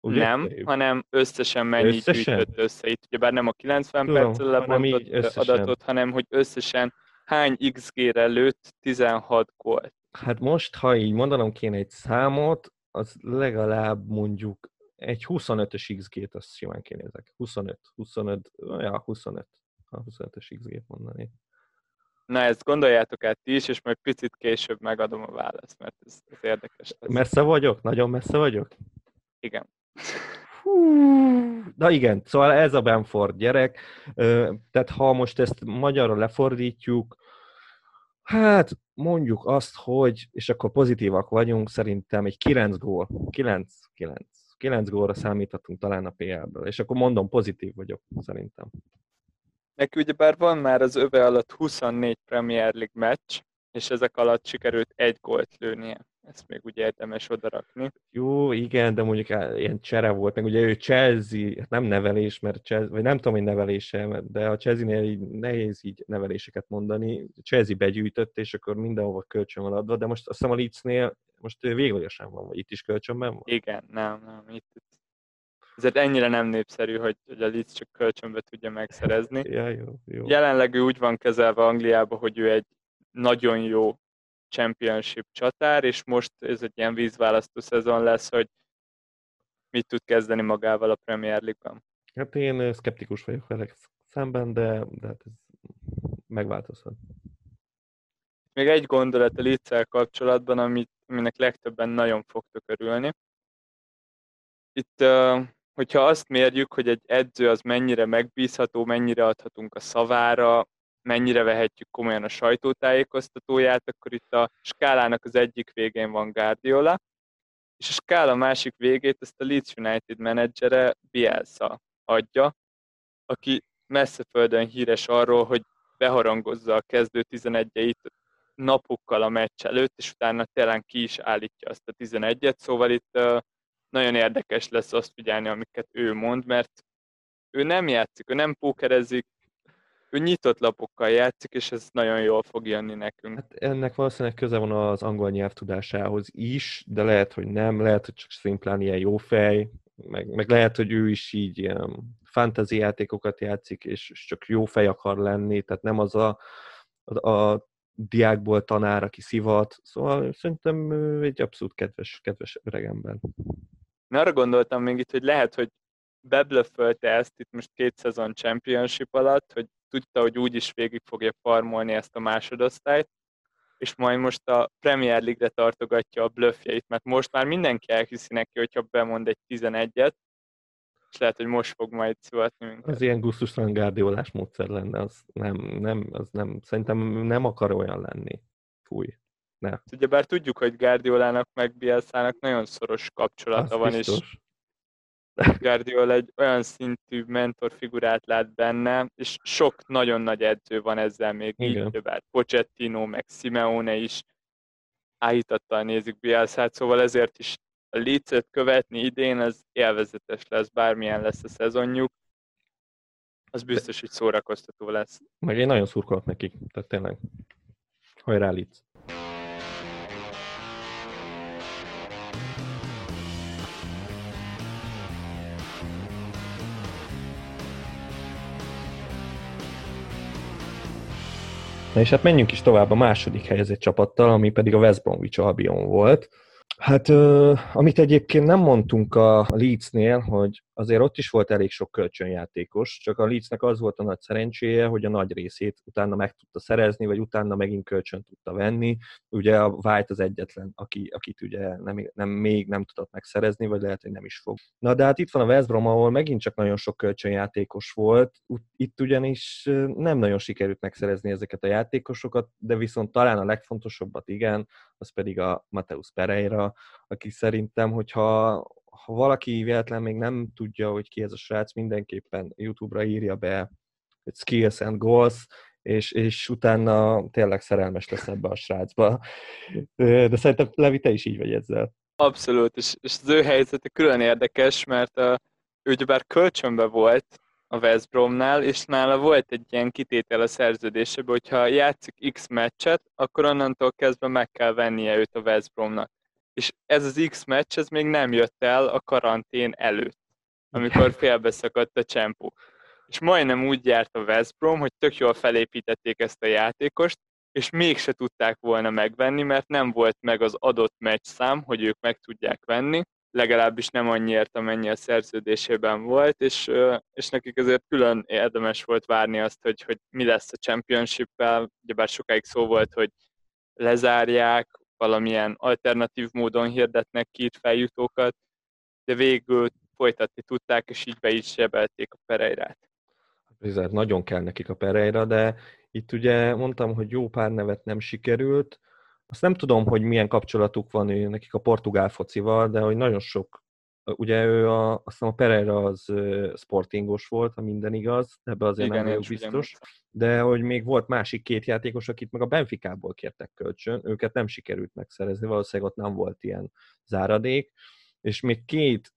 Ugye? Nem, hanem összesen mennyi összesen? gyűjtött össze. Itt ugyebár nem a 90 perccel lebontott adatot, hanem hogy összesen hány XG-re lőtt 16 gólt. Hát most, ha így mondanom kéne egy számot, az legalább mondjuk egy 25-ös XG-t azt simán kinézek. 25, 25, ja, 25. A 25-ös XG-t mondani. Na ezt gondoljátok át ti is, és majd picit később megadom a választ, mert ez, ez érdekes lesz. Messze vagyok? Nagyon messze vagyok? Igen. Na igen, szóval ez a Benford gyerek, tehát ha most ezt magyarra lefordítjuk, hát mondjuk azt, hogy, és akkor pozitívak vagyunk, szerintem egy 9 gól, 9, 9, 9 gólra számíthatunk talán a PL-ből, és akkor mondom, pozitív vagyok, szerintem. Neki ugyebár van már az öve alatt 24 Premier League meccs, és ezek alatt sikerült egy gólt lőnie. Ezt még ugye érdemes odarakni. Jó, igen, de mondjuk ilyen csere volt, meg ugye ő Chelsea, hát nem nevelés, mert Chelsea, vagy nem tudom, hogy nevelése, de a Chelsea-nél így nehéz így neveléseket mondani. Chelsea begyűjtött, és akkor mindenhova kölcsön van adva, de most azt hiszem a Leeds-nél most véglegesen van, vagy itt is kölcsönben van? Igen, nem, nem, itt, itt ezért ennyire nem népszerű, hogy, hogy a Leeds csak kölcsönbe tudja megszerezni. Ja, jó, jó. Jelenleg ő úgy van kezelve Angliába, hogy ő egy nagyon jó championship csatár, és most ez egy ilyen vízválasztó szezon lesz, hogy mit tud kezdeni magával a Premier League-ban. Hát én szkeptikus vagyok vele szemben, de, de hát ez megváltozhat. Még egy gondolat a leeds kapcsolatban, amit, aminek legtöbben nagyon fogtok örülni. Itt uh, hogyha azt mérjük, hogy egy edző az mennyire megbízható, mennyire adhatunk a szavára, mennyire vehetjük komolyan a sajtótájékoztatóját, akkor itt a skálának az egyik végén van Guardiola, és a skála másik végét ezt a Leeds United menedzsere Bielsa adja, aki messze földön híres arról, hogy beharangozza a kezdő 11-eit napokkal a meccs előtt, és utána tényleg ki is állítja azt a 11-et, szóval itt nagyon érdekes lesz azt figyelni, amiket ő mond, mert ő nem játszik, ő nem pókerezik, ő nyitott lapokkal játszik, és ez nagyon jól fog jönni nekünk. Hát ennek valószínűleg köze van az angol nyelv tudásához is, de lehet, hogy nem, lehet, hogy csak szimplán ilyen jó fej, meg, meg lehet, hogy ő is így ilyen fantasy játékokat játszik, és csak jó fej akar lenni, tehát nem az a, a, a diákból tanár, aki szivat, szóval szerintem egy abszolút kedves, kedves öregember. Én arra gondoltam még itt, hogy lehet, hogy beblöfölte ezt itt most két szezon championship alatt, hogy tudta, hogy úgy is végig fogja farmolni ezt a másodosztályt, és majd most a Premier League-re tartogatja a blöffjeit, mert most már mindenki elhiszi neki, hogyha bemond egy 11-et, és lehet, hogy most fog majd szivatni minket. Az ilyen gusztustalan gárdiolás módszer lenne, az nem, nem, az nem, szerintem nem akar olyan lenni. Fúj. Ne. Ugyebár tudjuk, hogy Guardiolának meg Bielszának nagyon szoros kapcsolata Azt van, biztos. és Guardiola egy olyan szintű mentor figurát lát benne, és sok nagyon nagy edző van ezzel még Igen. így, többet. Pochettino, meg Simeone is áhítattal nézik Bielszát, szóval ezért is a Leeds-et követni idén, az élvezetes lesz, bármilyen lesz a szezonjuk. Az biztos, hogy szórakoztató lesz. Meg én nagyon szurkolok nekik, tehát tényleg. Hajrá Leeds! Na és hát menjünk is tovább a második helyezett csapattal, ami pedig a West Bromwich Albion volt Hát, amit egyébként nem mondtunk a Leedsnél, hogy azért ott is volt elég sok kölcsönjátékos, csak a Leedsnek az volt a nagy szerencséje, hogy a nagy részét utána meg tudta szerezni, vagy utána megint kölcsön tudta venni. Ugye a White az egyetlen, aki, akit ugye nem, nem, még nem tudott megszerezni, vagy lehet, hogy nem is fog. Na de hát itt van a West Brom, ahol megint csak nagyon sok kölcsönjátékos volt. Itt ugyanis nem nagyon sikerült megszerezni ezeket a játékosokat, de viszont talán a legfontosabbat igen, az pedig a Mateus Pereira, aki szerintem, hogyha ha valaki véletlen még nem tudja, hogy ki ez a srác, mindenképpen YouTube-ra írja be, hogy skills and goals, és, és utána tényleg szerelmes lesz ebbe a srácba. De szerintem Levi, te is így vagy ezzel. Abszolút, és, és az ő helyzete külön érdekes, mert uh, ő ugyebár kölcsönbe volt a West Bromnál, és nála volt egy ilyen kitétel a szerződésében, hogyha játszik X meccset, akkor onnantól kezdve meg kell vennie őt a West Bromnak és ez az X meccs, ez még nem jött el a karantén előtt, amikor félbeszakadt a csempó. És majdnem úgy járt a West Brom, hogy tök jól felépítették ezt a játékost, és mégse tudták volna megvenni, mert nem volt meg az adott meccs szám, hogy ők meg tudják venni, legalábbis nem annyiért, amennyi a szerződésében volt, és, és nekik azért külön érdemes volt várni azt, hogy, hogy mi lesz a championship-el, ugyebár sokáig szó volt, hogy lezárják, valamilyen alternatív módon hirdetnek itt feljutókat, de végül folytatni tudták, és így be is sebelték a Pereirát. Bizony, nagyon kell nekik a Pereira, de itt ugye mondtam, hogy jó pár nevet nem sikerült. Azt nem tudom, hogy milyen kapcsolatuk van nekik a portugál focival, de hogy nagyon sok Ugye ő a, azt hiszem a Pereira az sportingos volt, ha minden igaz, ebbe azért Igen, nem vagyok biztos. De hogy még volt másik két játékos, akit meg a Benficából kértek kölcsön, őket nem sikerült megszerezni, valószínűleg ott nem volt ilyen záradék, és még két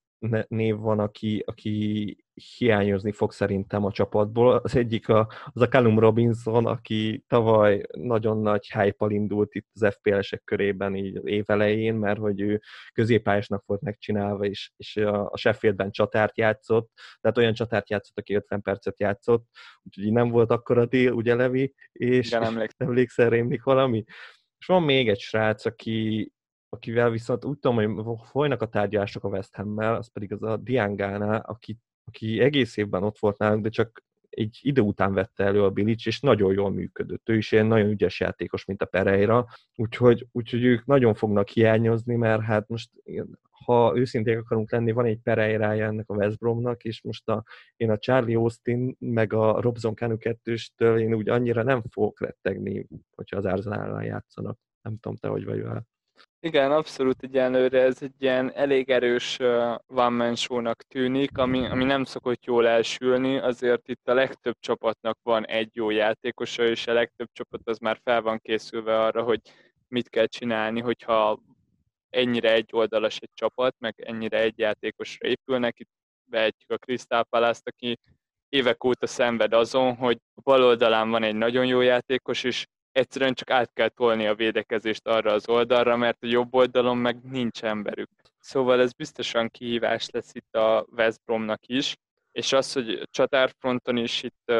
név van, aki, aki hiányozni fog szerintem a csapatból. Az egyik a, az a Callum Robinson, aki tavaly nagyon nagy hype indult itt az FPL-esek körében így év elején, mert hogy ő középpályásnak volt megcsinálva, és, és a Sheffieldben csatárt játszott, tehát olyan csatárt játszott, aki 50 percet játszott, úgyhogy nem volt akkora dél, ugye Levi? És Igen, emlékszem. emlékszel rémlik valami? És van még egy srác, aki, akivel viszont úgy tudom, hogy folynak a tárgyalások a West Ham-mel, az pedig az a Diangana, aki, aki egész évben ott volt nálunk, de csak egy idő után vette elő a Bilic, és nagyon jól működött. Ő is ilyen nagyon ügyes játékos, mint a Pereira, úgyhogy, úgyhogy ők nagyon fognak hiányozni, mert hát most ha őszinték akarunk lenni, van egy Pereirája ennek a West Bromnak, és most a, én a Charlie Austin meg a Robson Canu 2 én úgy annyira nem fogok rettegni, hogyha az Arsenal játszanak. Nem tudom, te hogy vagy vele. Igen, abszolút egyenlőre ez egy ilyen elég erős one man show-nak tűnik, ami, ami nem szokott jól elsülni, azért itt a legtöbb csapatnak van egy jó játékosa, és a legtöbb csapat az már fel van készülve arra, hogy mit kell csinálni, hogyha ennyire egy oldalas egy csapat, meg ennyire egy játékosra épülnek. Itt vehetjük a Crystal palace aki évek óta szenved azon, hogy bal oldalán van egy nagyon jó játékos, és egyszerűen csak át kell tolni a védekezést arra az oldalra, mert a jobb oldalon meg nincs emberük. Szóval ez biztosan kihívás lesz itt a West Bromnak is, és az, hogy csatárfronton is itt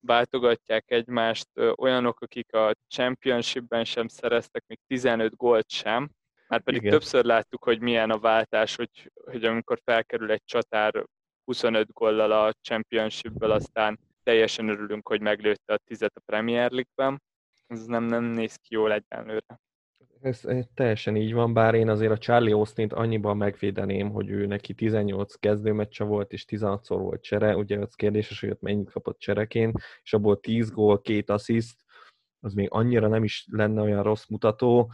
váltogatják egymást olyanok, akik a Championshipben sem szereztek még 15 gólt sem, már pedig Igen. többször láttuk, hogy milyen a váltás, hogy, hogy amikor felkerül egy csatár 25 góllal a Championshipből, aztán teljesen örülünk, hogy meglőtte a tizet a Premier League-ben ez nem, nem néz ki jól egyenlőre. Ez, ez teljesen így van, bár én azért a Charlie austin annyiban megvédeném, hogy ő neki 18 kezdőmeccse volt, és 16-szor volt csere, ugye az kérdéses, hogy ott mennyit kapott csereként, és abból 10 gól, két assziszt, az még annyira nem is lenne olyan rossz mutató,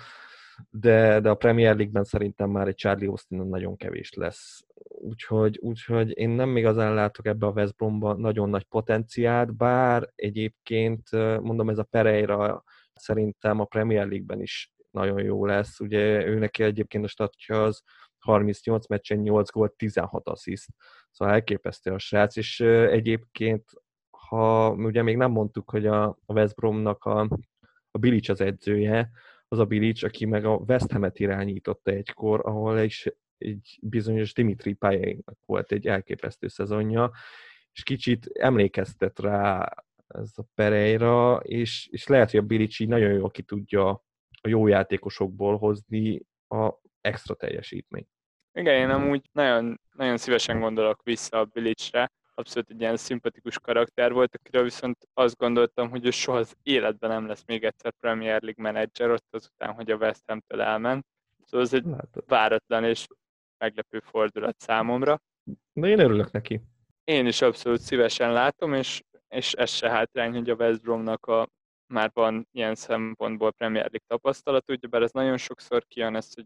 de, de a Premier League-ben szerintem már egy Charlie Austin nagyon kevés lesz. Úgyhogy, úgyhogy én nem igazán látok ebbe a West Bromba nagyon nagy potenciált, bár egyébként mondom, ez a Pereira szerintem a Premier League-ben is nagyon jó lesz. Ugye ő neki egyébként a statja az 38 meccsen 8 gól, 16 assziszt. Szóval elképesztő a srác, és egyébként ha ugye még nem mondtuk, hogy a West Bromnak a, a Bilic az edzője, az a Bilic, aki meg a West Ham-et irányította egykor, ahol is egy bizonyos Dimitri pályáinak volt egy elképesztő szezonja, és kicsit emlékeztet rá ez a Pereira, és, és lehet, hogy a Bilic így nagyon jól ki tudja a jó játékosokból hozni a extra teljesítményt. Igen, én amúgy nagyon, nagyon szívesen gondolok vissza a Bilicre, abszolút egy ilyen szimpatikus karakter volt, akiről viszont azt gondoltam, hogy ő soha az életben nem lesz még egyszer Premier League menedzser, ott azután, hogy a West Ham-től elment. Szóval ez egy Látod. váratlan és meglepő fordulat számomra. De én örülök neki. Én is abszolút szívesen látom, és, és ez se hátrány, hogy a West Bromnak a, már van ilyen szempontból Premier League tapasztalat, ugyebár ez nagyon sokszor kijön ez, hogy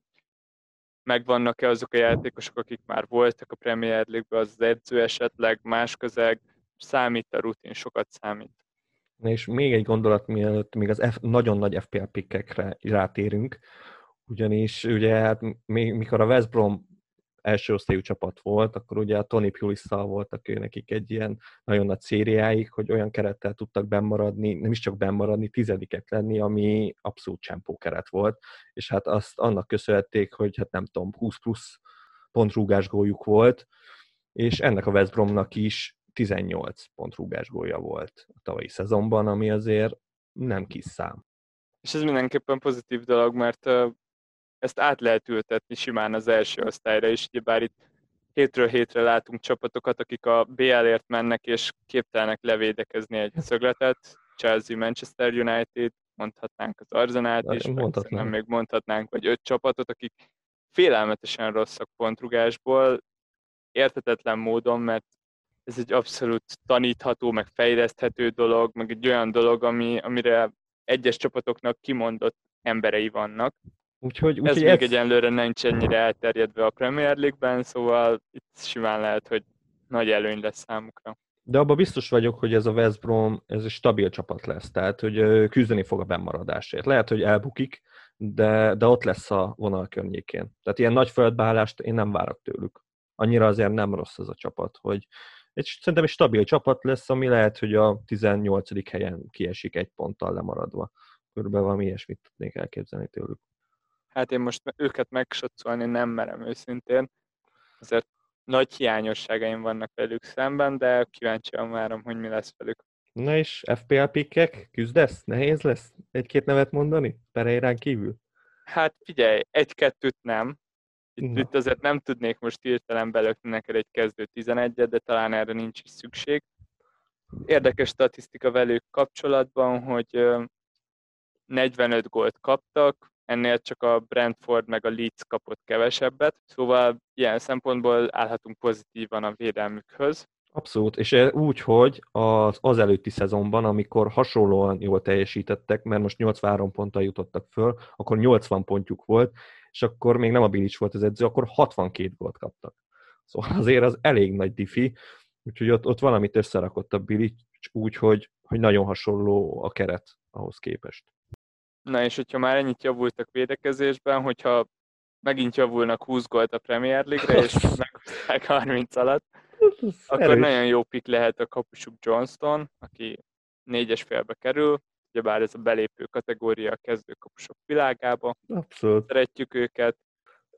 megvannak-e azok a játékosok, akik már voltak a Premier League-ben, az, az edző esetleg, más közeg, számít a rutin, sokat számít. És még egy gondolat, mielőtt még az F, nagyon nagy FPL pikkekre rátérünk, ugyanis ugye hát még, mikor a West Brom első osztályú csapat volt, akkor ugye a Tony Pulisszal voltak ő nekik egy ilyen nagyon nagy szériáik, hogy olyan kerettel tudtak bemaradni, nem is csak bemaradni, tizedikek lenni, ami abszolút csempó keret volt, és hát azt annak köszönhették, hogy hát nem tudom, 20 plusz pontrúgás góljuk volt, és ennek a West Bromnak is 18 pontrúgás gólja volt a tavalyi szezonban, ami azért nem kis szám. És ez mindenképpen pozitív dolog, mert ezt át lehet ültetni simán az első osztályra is, bár itt hétről hétre látunk csapatokat, akik a BL-ért mennek és képtelenek levédekezni egy szögletet, Chelsea, Manchester United, mondhatnánk az Arzenát is, nem még mondhatnánk, vagy öt csapatot, akik félelmetesen rosszak pontrugásból, értetetlen módon, mert ez egy abszolút tanítható, meg fejleszthető dolog, meg egy olyan dolog, ami, amire egyes csapatoknak kimondott emberei vannak, Úgyhogy, úgyhogy ez, ez még egyenlőre nincs ennyire elterjedve a Premier League-ben, szóval itt simán lehet, hogy nagy előny lesz számukra. De abban biztos vagyok, hogy ez a West Brom, ez egy stabil csapat lesz, tehát hogy küzdeni fog a bennmaradásért. Lehet, hogy elbukik, de, de ott lesz a vonal környékén. Tehát ilyen nagy földbeállást én nem várok tőlük. Annyira azért nem rossz ez a csapat, hogy egy, szerintem egy stabil csapat lesz, ami lehet, hogy a 18. helyen kiesik egy ponttal lemaradva. Körülbelül valami ilyesmit tudnék elképzelni tőlük hát én most őket megsatszolni nem merem őszintén, azért nagy hiányosságaim vannak velük szemben, de kíváncsian várom, hogy mi lesz velük. Na és FPL pikkek, küzdesz? Nehéz lesz egy-két nevet mondani? Pereirán kívül? Hát figyelj, egy-kettőt nem. Itt, itt azért nem tudnék most hirtelen belökni neked egy kezdő 11-et, de talán erre nincs is szükség. Érdekes statisztika velük kapcsolatban, hogy 45 gólt kaptak, ennél csak a Brentford meg a Leeds kapott kevesebbet, szóval ilyen szempontból állhatunk pozitívan a védelmükhöz. Abszolút, és úgy, hogy az, az előtti szezonban, amikor hasonlóan jól teljesítettek, mert most 83 ponttal jutottak föl, akkor 80 pontjuk volt, és akkor még nem a Bilic volt az edző, akkor 62 gólt kaptak. Szóval azért az elég nagy diffi, úgyhogy ott, ott valamit összerakott a Bilic úgy, hogy, hogy nagyon hasonló a keret ahhoz képest. Na és hogyha már ennyit javultak védekezésben, hogyha megint javulnak 20 gólt a Premier League-re, és meghúzták 30 alatt, akkor erős. nagyon jó pick lehet a kapusuk Johnston, aki négyes félbe kerül, ugyebár ez a belépő kategória a kezdőkapusok világába. Abszolút. Szeretjük őket.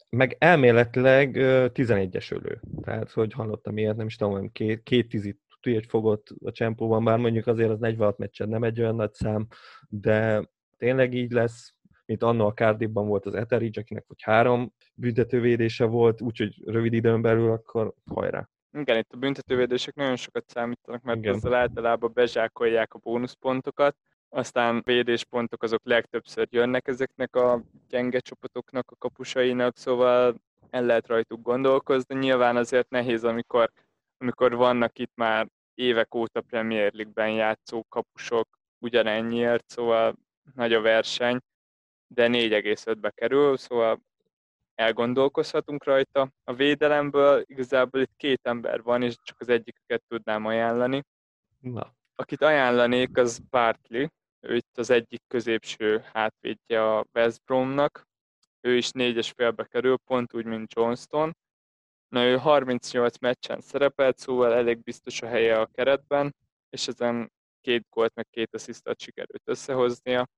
Meg elméletileg 11-es ölő. Tehát, hogy hallottam ilyet, nem is tudom, két, két tizit egy fogott a csempóban, bár mondjuk azért az 46 meccsen nem egy olyan nagy szám, de tényleg így lesz, mint annó a Cardiffban volt az Etheridge, akinek vagy három büntetővédése volt, úgyhogy rövid időn belül, akkor hajrá. Igen, itt a büntetővédések nagyon sokat számítanak, mert Igen. ezzel általában bezsákolják a bónuszpontokat, aztán védéspontok azok legtöbbször jönnek ezeknek a gyenge csapatoknak, a kapusainak, szóval el lehet rajtuk gondolkozni. Nyilván azért nehéz, amikor, amikor vannak itt már évek óta Premier League-ben játszó kapusok ugyanennyiért, szóval nagy a verseny, de 4,5-be kerül, szóval elgondolkozhatunk rajta. A védelemből igazából itt két ember van, és csak az egyiket tudnám ajánlani. Na. Akit ajánlanék, az Bartley, ő itt az egyik középső hátvédje a West Bromnak. Ő is négyes félbe kerül, pont úgy, mint Johnston. Na, ő 38 meccsen szerepelt, szóval elég biztos a helye a keretben, és ezen két gólt, meg két asszisztot sikerült összehoznia.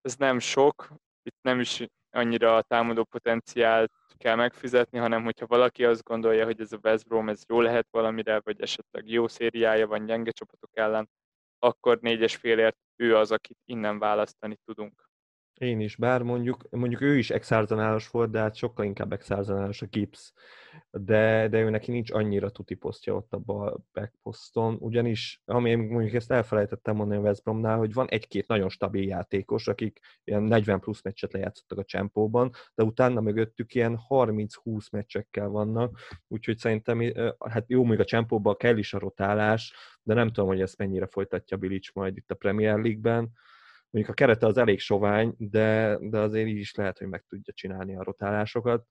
Ez nem sok, itt nem is annyira a támadó potenciált kell megfizetni, hanem hogyha valaki azt gondolja, hogy ez a West Brom ez jó lehet valamire, vagy esetleg jó szériája van gyenge csapatok ellen, akkor négyes félért ő az, akit innen választani tudunk. Én is, bár mondjuk, mondjuk ő is exárzanálos volt, de hát sokkal inkább exárzanálos a Gibbs, de, de ő neki nincs annyira tuti posztja ott a back poszton, ugyanis, ami mondjuk ezt elfelejtettem mondani a West Bromnál, hogy van egy-két nagyon stabil játékos, akik ilyen 40 plusz meccset lejátszottak a csempóban, de utána mögöttük ilyen 30-20 meccsekkel vannak, úgyhogy szerintem, hát jó, még a csempóban kell is a rotálás, de nem tudom, hogy ezt mennyire folytatja Bilic majd itt a Premier League-ben, mondjuk a kerete az elég sovány, de, de azért így is lehet, hogy meg tudja csinálni a rotálásokat.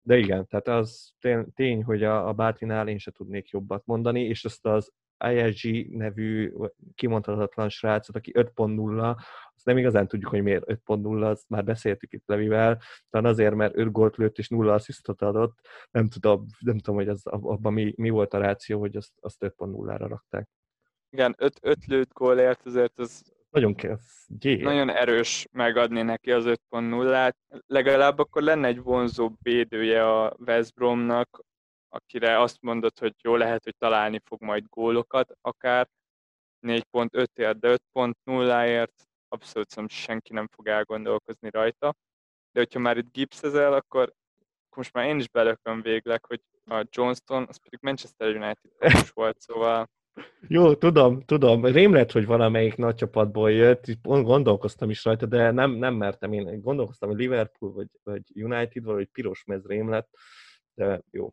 De igen, tehát az tény, hogy a, a Bátinál én se tudnék jobbat mondani, és azt az ISG nevű kimondhatatlan srácot, aki 5.0, azt nem igazán tudjuk, hogy miért 5.0, azt már beszéltük itt Levivel, talán azért, mert 5 gólt lőtt és 0 asszisztot adott, nem tudom, nem tudom hogy az, abban mi, mi volt a ráció, hogy azt, azt 5.0-ra rakták. Igen, 5, 5 lőtt gólért azért az nagyon kell, Nagyon erős megadni neki az 5.0-át. Legalább akkor lenne egy vonzó védője a West Bromnak, akire azt mondod, hogy jó lehet, hogy találni fog majd gólokat, akár 4.5-ért, de 5.0-ért abszolút szerintem senki nem fog elgondolkozni rajta. De hogyha már itt gipszezel, akkor most már én is belököm végleg, hogy a Johnston, az pedig Manchester United volt, szóval jó, tudom, tudom. Rém lett, hogy valamelyik nagy csapatból jött, gondolkoztam is rajta, de nem, nem mertem. Én gondolkoztam, hogy Liverpool vagy, vagy United, vagy piros mez rém lett, de jó.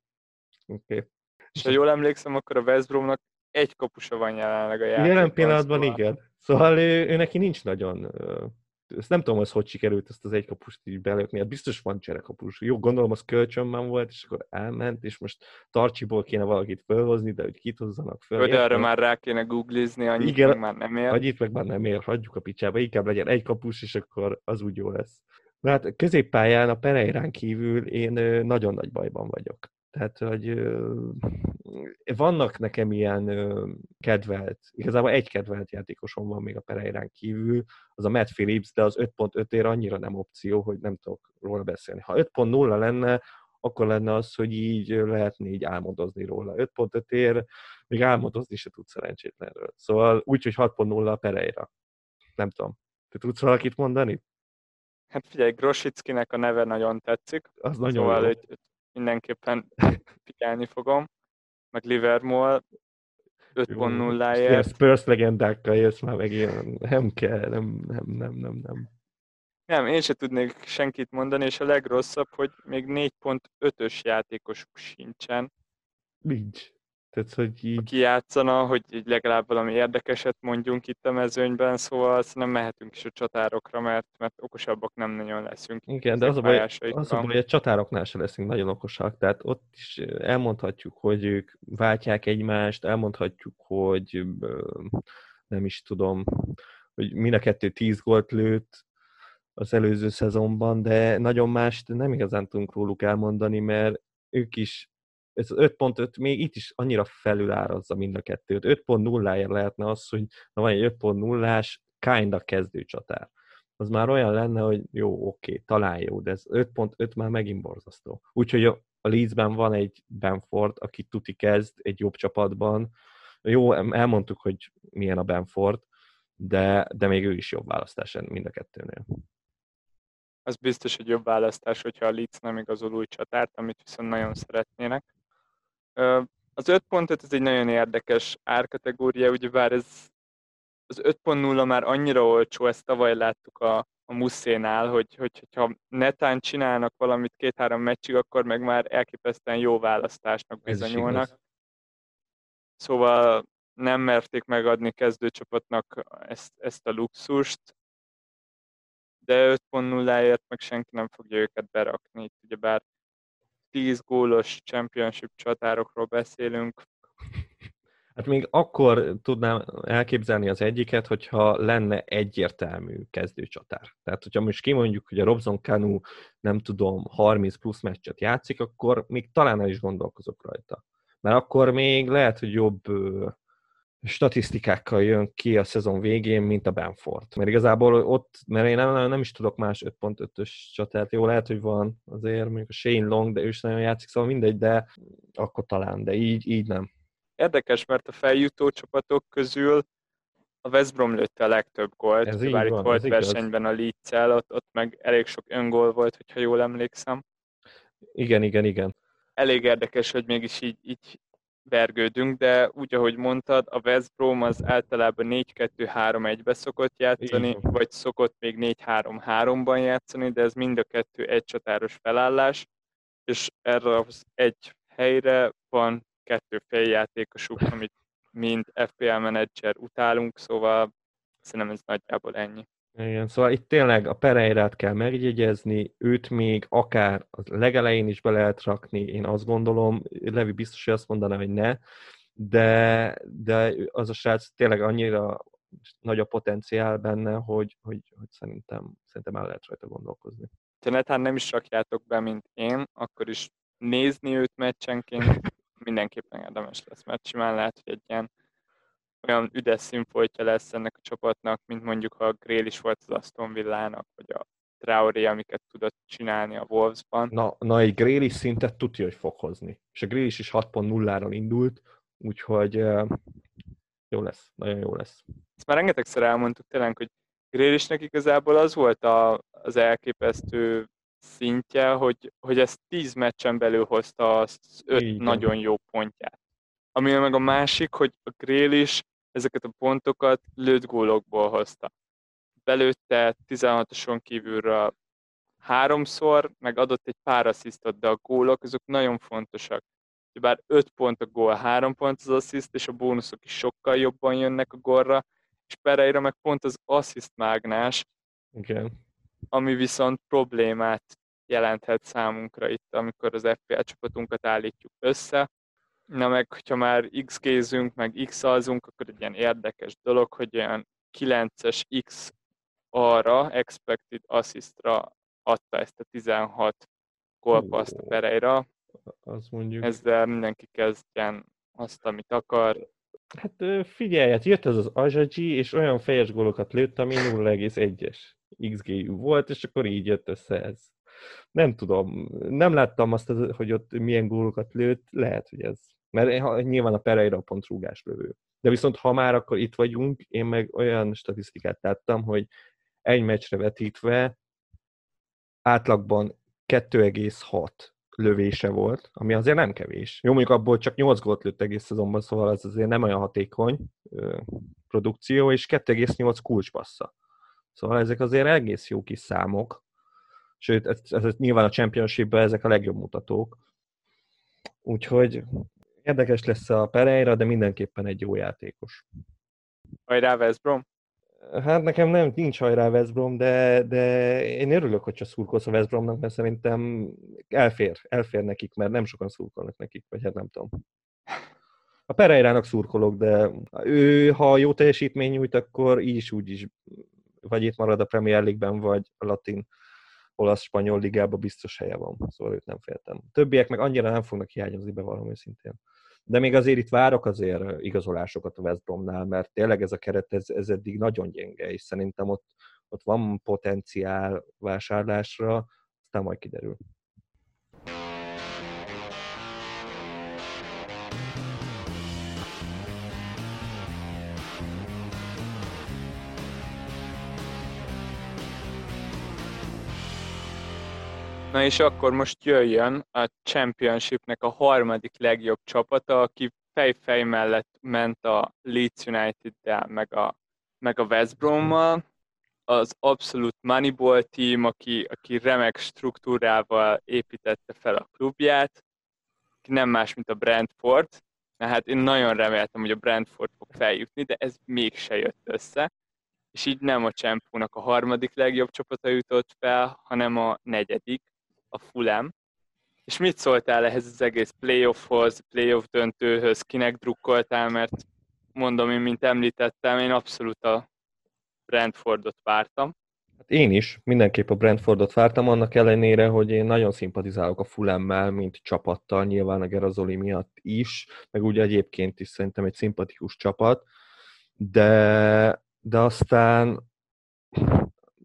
Oké. Okay. És ha jól emlékszem, akkor a West Bromnak egy kapusa van jelenleg a játékban. Jelen pillanatban szóval... igen. Szóval ő, ő neki nincs nagyon ezt nem tudom, hogy hogy sikerült ezt az egy kapust így belőkni. Hát biztos van cserekapus. Jó, gondolom, az kölcsönben volt, és akkor elment, és most Tarcsiból kéne valakit fölhozni, de hogy kit hozzanak föl. De arra már rá kéne googlizni, annyit Igen, meg már nem ér. Annyit meg már nem ér, hagyjuk a picsába. Inkább legyen egy kapus, és akkor az úgy jó lesz. Na hát középpályán a Pereirán kívül én nagyon nagy bajban vagyok. Tehát, hogy vannak nekem ilyen kedvelt, igazából egy kedvelt játékosom van még a Pereirán kívül, az a Matt Phillips, de az 5.5 ér annyira nem opció, hogy nem tudok róla beszélni. Ha 5.0 lenne, akkor lenne az, hogy így lehetne így álmodozni róla. 5.5 ér, még álmodozni se tud szerencsétlenről. Szóval úgy, hogy 6.0 a Pereira. Nem tudom. Te tudsz valakit mondani? Hát figyelj, Grosickinek a neve nagyon tetszik. Az nagyon szóval jó mindenképpen figyelni fogom, meg Liverpool 5.0-ért. Spurs legendákkal jössz már megint, nem kell, nem, nem, nem, nem, nem. Nem, én se tudnék senkit mondani, és a legrosszabb, hogy még 4.5-ös játékosuk sincsen. Nincs. Tehát, hogy így... Aki játszana, hogy így legalább valami érdekeset mondjunk itt a mezőnyben, szóval nem mehetünk is a csatárokra, mert, mert okosabbak nem nagyon leszünk. Igen, de az a, baj, az a baj, hogy a csatároknál se leszünk nagyon okosak, tehát ott is elmondhatjuk, hogy ők váltják egymást, elmondhatjuk, hogy nem is tudom, hogy mind a kettő tíz gólt lőtt az előző szezonban, de nagyon mást nem igazán tudunk róluk elmondani, mert ők is ez az 5.5 még itt is annyira felülárazza mind a kettőt. 5.0-ért lehetne az, hogy na van egy 5.0-ás kinda kezdő csatár. Az már olyan lenne, hogy jó, oké, talán jó, de ez 5.5 már megint borzasztó. Úgyhogy a Leedsben van egy Benford, aki tuti kezd egy jobb csapatban. Jó, elmondtuk, hogy milyen a Benford, de, de még ő is jobb választás mind a kettőnél. Az biztos, hogy jobb választás, hogyha a Leeds nem igazol új csatárt, amit viszont nagyon szeretnének. Az 5.5 ez egy nagyon érdekes árkategória, bár ez az 5.0 már annyira olcsó, ezt tavaly láttuk a, a Muszénál, hogy, hogy, hogyha netán csinálnak valamit két-három meccsig, akkor meg már elképesztően jó választásnak bizonyulnak. Szóval nem merték megadni kezdőcsapatnak ezt, ezt a luxust, de 5.0-ért meg senki nem fogja őket berakni. Ugyebár 10 gólos championship csatárokról beszélünk. Hát még akkor tudnám elképzelni az egyiket, hogyha lenne egyértelmű kezdőcsatár. Tehát, hogyha most kimondjuk, hogy a Robson Kanu nem tudom, 30 plusz meccset játszik, akkor még talán el is gondolkozok rajta. Mert akkor még lehet, hogy jobb statisztikákkal jön ki a szezon végén, mint a Benford. Mert igazából ott, mert én nem, nem is tudok más 5.5-ös csatát, jó, lehet, hogy van azért, mondjuk a Shane Long, de ő is nagyon játszik, szóval mindegy, de akkor talán, de így, így nem. Érdekes, mert a feljutó csapatok közül a West Brom lőtte a legtöbb gólt, Ez bár itt van, volt ez igaz. versenyben a leeds ott, ott meg elég sok öngól volt, hogyha jól emlékszem. Igen, igen, igen. Elég érdekes, hogy mégis így, így vergődünk, de úgy, ahogy mondtad, a West Brom az általában 4-2-3-1-be szokott játszani, van. vagy szokott még 4-3-3-ban játszani, de ez mind a kettő egy csatáros felállás, és erre az egy helyre van kettő féljátékosuk, amit mind FPL menedzser utálunk, szóval szerintem ez nagyjából ennyi. Igen, szóval itt tényleg a Pereirát kell megjegyezni, őt még akár a legelején is be lehet rakni, én azt gondolom, Levi biztos, hogy azt mondaná, hogy ne, de, de az a srác tényleg annyira nagy a potenciál benne, hogy, hogy, hogy szerintem, szerintem el lehet rajta gondolkozni. Ha netán nem is rakjátok be, mint én, akkor is nézni őt meccsenként mindenképpen érdemes lesz, mert simán lehet, hogy egy ilyen olyan üdes színfoltja lesz ennek a csapatnak, mint mondjuk a Grél is volt az Aston Villának, vagy a Traoré, amiket tudott csinálni a Wolvesban. Na, na egy Grélis szintet tudja, hogy fog hozni. És a Grélis is 6.0-ról indult, úgyhogy jó lesz, nagyon jó lesz. Ezt már rengetegszer elmondtuk tényleg, hogy Grélisnek igazából az volt a, az elképesztő szintje, hogy, hogy ezt 10 meccsen belül hozta az 5 nagyon jó pontját. Ami meg a másik, hogy a Grélis ezeket a pontokat lőtt gólokból hozta. Belőtte 16-oson kívülről háromszor, meg adott egy pár asszisztot, de a gólok azok nagyon fontosak. Bár 5 pont a gól, 3 pont az assziszt, és a bónuszok is sokkal jobban jönnek a gólra, és Pereira meg pont az assziszt mágnás, Igen. ami viszont problémát jelenthet számunkra itt, amikor az FPL csapatunkat állítjuk össze. Na meg, hogyha már x gézünk, meg x alzunk, akkor egy ilyen érdekes dolog, hogy olyan 9-es x arra, expected assistra adta ezt a 16 gólpaszt a Pereira. Az mondjuk. Ezzel mindenki kezdjen azt, amit akar. Hát figyelj, hát jött ez az Azsagyi, és olyan fejes gólokat lőtt, ami 0,1-es XG volt, és akkor így jött össze ez. Nem tudom, nem láttam azt, hogy ott milyen gólokat lőtt, lehet, hogy ez. Mert nyilván a Pereira a pont rúgás lövő. De viszont ha már akkor itt vagyunk, én meg olyan statisztikát láttam, hogy egy meccsre vetítve átlagban 2,6 lövése volt, ami azért nem kevés. Jó, mondjuk abból csak 8 gólt lőtt egész szezonban, szóval ez azért nem olyan hatékony produkció, és 2,8 kulcspassza. Szóval ezek azért egész jó kis számok. Sőt, ez, ez, ez nyilván a championship ezek a legjobb mutatók. Úgyhogy érdekes lesz a Pereira, de mindenképpen egy jó játékos. Hajrá, West Brom! Hát nekem nem, nincs hajrá West Brom, de, de én örülök, hogyha szurkolsz a West Bromnak, mert szerintem elfér, elfér nekik, mert nem sokan szurkolnak nekik, vagy hát nem tudom. A Pereirának szurkolok, de ő, ha jó teljesítmény nyújt, akkor így is úgy is, vagy itt marad a Premier League-ben, vagy a latin olasz spanyol ligában biztos helye van, szóval őt nem féltem. Többiek meg annyira nem fognak hiányozni, bevallom őszintén. De még azért itt várok azért igazolásokat a West Bromnál, mert tényleg ez a keret, ez, ez eddig nagyon gyenge, és szerintem ott, ott van potenciál vásárlásra, aztán majd kiderül. Na és akkor most jöjjön a Championshipnek a harmadik legjobb csapata, aki fej-fej mellett ment a Leeds United-del, meg a, meg a West Brom-mal. Az abszolút Moneyball team, aki, aki remek struktúrával építette fel a klubját, nem más, mint a Brentford. Na hát én nagyon reméltem, hogy a Brentford fog feljutni, de ez mégse jött össze. És így nem a Csempónak a harmadik legjobb csapata jutott fel, hanem a negyedik, a Fulham. És mit szóltál ehhez az egész playoffhoz, playoff döntőhöz, kinek drukkoltál, mert mondom én, mint említettem, én abszolút a Brentfordot vártam. Hát én is mindenképp a Brentfordot vártam, annak ellenére, hogy én nagyon szimpatizálok a Fulemmel, mint csapattal, nyilván a Gerazoli miatt is, meg ugye egyébként is szerintem egy szimpatikus csapat, de, de aztán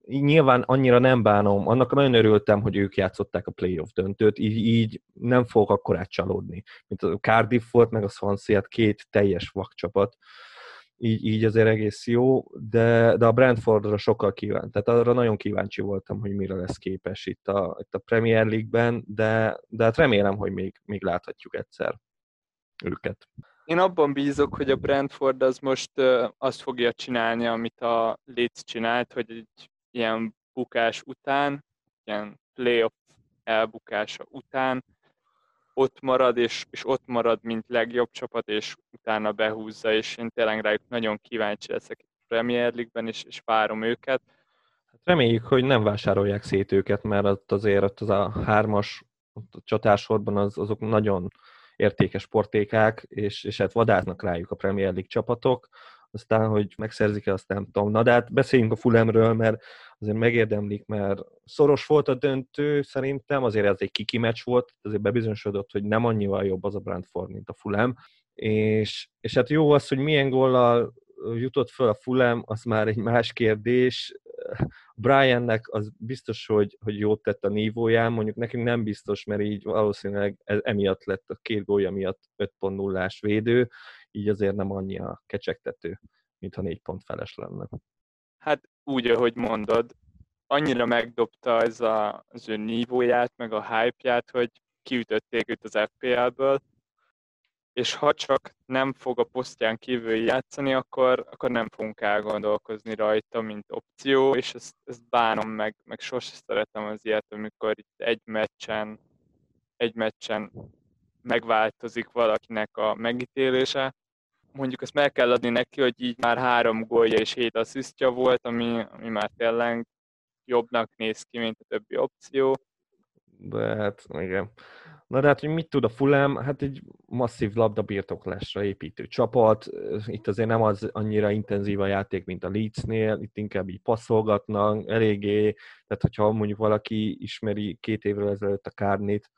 nyilván annyira nem bánom, annak nagyon örültem, hogy ők játszották a playoff döntőt, így, így nem fogok akkor csalódni. Mint a Cardiff volt, meg a Swansea, hát két teljes vakcsapat, így, így azért egész jó, de, de a Brentfordra sokkal kíváncsi. Tehát arra nagyon kíváncsi voltam, hogy mire lesz képes itt a, itt a Premier League-ben, de, de hát remélem, hogy még, még láthatjuk egyszer őket. Én abban bízok, hogy a Brentford az most azt fogja csinálni, amit a Leeds csinált, hogy egy ilyen bukás után, ilyen playoff elbukása után ott marad, és, és ott marad, mint legjobb csapat, és utána behúzza, és én tényleg rájuk nagyon kíváncsi leszek a Premier League-ben, és, és várom őket. Hát reméljük, hogy nem vásárolják szét őket, mert ott azért ott az a hármas a csatársorban az, azok nagyon értékes sportékák, és, és hát vadásznak rájuk a Premier League csapatok, aztán, hogy megszerzik-e, azt nem tudom. Na de hát beszéljünk a Fulemről, mert azért megérdemlik, mert szoros volt a döntő, szerintem, azért ez egy kiki meccs volt, azért bebizonyosodott, hogy nem annyival jobb az a Brentford, mint a Fulham, és, és hát jó az, hogy milyen gollal jutott föl a Fulham, az már egy más kérdés. Briannek az biztos, hogy, hogy jót tett a nívóján, mondjuk nekünk nem biztos, mert így valószínűleg ez, emiatt lett a két gólya miatt 5.0-ás védő, így azért nem annyi a kecsegtető, mintha négy pont feles lenne. Hát úgy, ahogy mondod, annyira megdobta ez a, az ő nívóját, meg a hype-ját, hogy kiütötték őt az FPL-ből, és ha csak nem fog a posztján kívül játszani, akkor, akkor nem fogunk elgondolkozni rajta, mint opció, és ezt, ezt bánom meg, meg sose szeretem az ilyet, amikor itt egy meccsen, egy meccsen megváltozik valakinek a megítélése. Mondjuk ezt meg kell adni neki, hogy így már három gólja és hét asszisztja volt, ami, ami már tényleg jobbnak néz ki, mint a többi opció. De hát igen. Na de hát, hogy mit tud a Fulham? Hát egy masszív labdabirtoklásra építő csapat. Itt azért nem az annyira intenzív a játék, mint a Leedsnél, itt inkább így passzolgatnak, eléggé, tehát hogyha mondjuk valaki ismeri két évvel ezelőtt a Kárnit,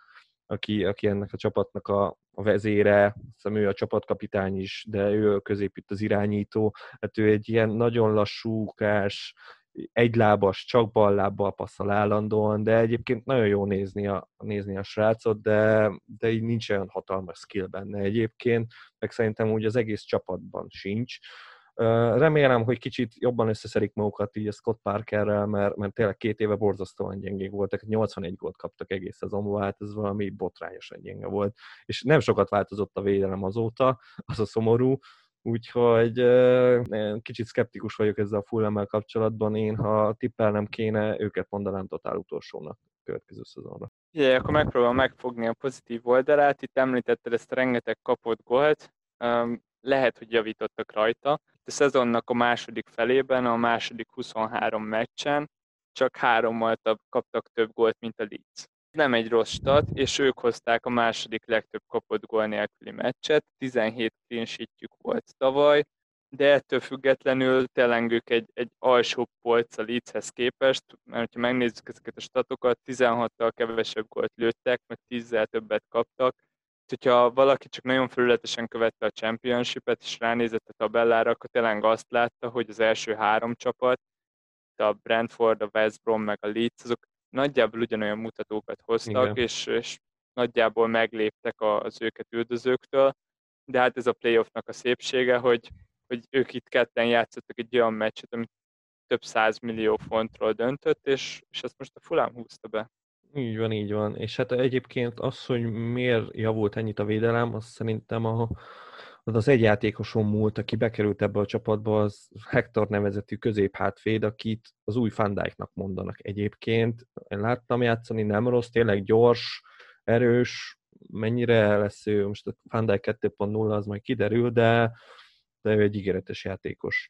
aki, aki ennek a csapatnak a, a vezére, hiszem ő a csapatkapitány is, de ő középít az irányító, hát ő egy ilyen nagyon lassúkás, egylábas, csak bal lábbal passzol állandóan, de egyébként nagyon jó nézni a, nézni a srácot, de, de így nincs olyan hatalmas skill benne egyébként, meg szerintem úgy az egész csapatban sincs. Remélem, hogy kicsit jobban összeszedik magukat így a Scott Parkerrel, mert, mert tényleg két éve borzasztóan gyengék voltak, 81 gólt kaptak egész szezonban, hát ez valami botrányosan gyenge volt. És nem sokat változott a védelem azóta, az a szomorú, Úgyhogy kicsit szkeptikus vagyok ezzel a full kapcsolatban. Én, ha tippelnem kéne, őket mondanám totál utolsónak következő szezonra. Igen, akkor megpróbálom megfogni a pozitív oldalát. Itt említetted ezt a rengeteg kapott gólt. Lehet, hogy javítottak rajta. A szezonnak a második felében, a második 23 meccsen csak hárommal kaptak több gólt, mint a Leeds. Nem egy rossz stat, és ők hozták a második legtöbb kapott gól nélküli meccset, 17 clean volt tavaly, de ettől függetlenül tényleg ők egy, egy alsó polc a Leedshez képest, mert ha megnézzük ezeket a statokat, 16-tal kevesebb gólt lőttek, meg 10-zel többet kaptak, hogyha valaki csak nagyon felületesen követte a championship-et, és ránézett a tabellára, akkor tényleg azt látta, hogy az első három csapat, a Brentford, a West Brom, meg a Leeds, azok nagyjából ugyanolyan mutatókat hoztak, és, és nagyjából megléptek az őket üldözőktől, de hát ez a playoffnak a szépsége, hogy, hogy ők itt ketten játszottak egy olyan meccset, amit több száz millió fontról döntött, és, és ezt most a Fulham húzta be. Így van, így van. És hát egyébként az, hogy miért javult ennyit a védelem, az szerintem a, az az egy játékoson múlt, aki bekerült ebbe a csapatba, az Hector nevezetű középhátvéd, akit az új Fandijknak mondanak egyébként. Én láttam játszani, nem rossz, tényleg gyors, erős, mennyire lesz ő, most a Fandijk 2.0 az majd kiderül, de, de ő egy ígéretes játékos.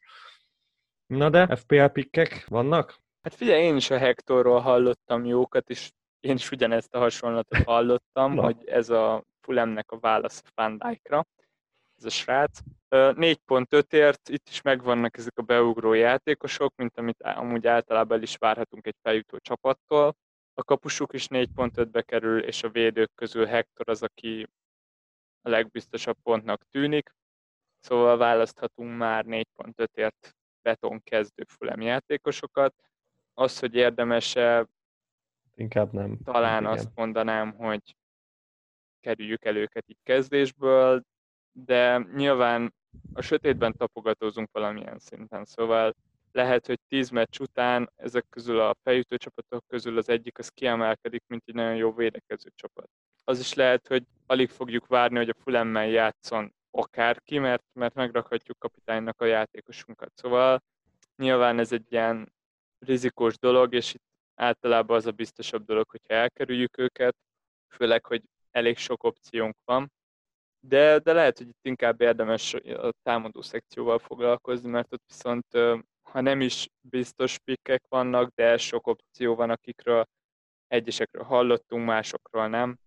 Na de, FPL pikkek vannak? Hát figyelj, én is a Hectorról hallottam jókat, és én is ugyanezt a hasonlatot hallottam, hogy ez a Fulemnek a válasz a Fandijkra ez a srác. 4.5-ért itt is megvannak ezek a beugró játékosok, mint amit amúgy általában el is várhatunk egy feljutó csapattól. A kapusuk is 4.5-be kerül, és a védők közül Hector az, aki a legbiztosabb pontnak tűnik. Szóval választhatunk már 4.5-ért beton kezdő fulem játékosokat. Az, hogy érdemese, inkább nem. Talán Igen. azt mondanám, hogy kerüljük el őket így kezdésből, de nyilván a sötétben tapogatózunk valamilyen szinten, szóval lehet, hogy 10 meccs után ezek közül a fejütő csapatok közül az egyik az kiemelkedik, mint egy nagyon jó védekező csapat. Az is lehet, hogy alig fogjuk várni, hogy a Fulemmel játszon akárki, mert, mert megrakhatjuk kapitánynak a játékosunkat. Szóval nyilván ez egy ilyen rizikós dolog, és itt általában az a biztosabb dolog, hogyha elkerüljük őket, főleg, hogy elég sok opciónk van, de, de lehet, hogy itt inkább érdemes a támadó szekcióval foglalkozni, mert ott viszont ha nem is biztos pikkek vannak, de sok opció van, akikről egyesekről hallottunk, másokról nem.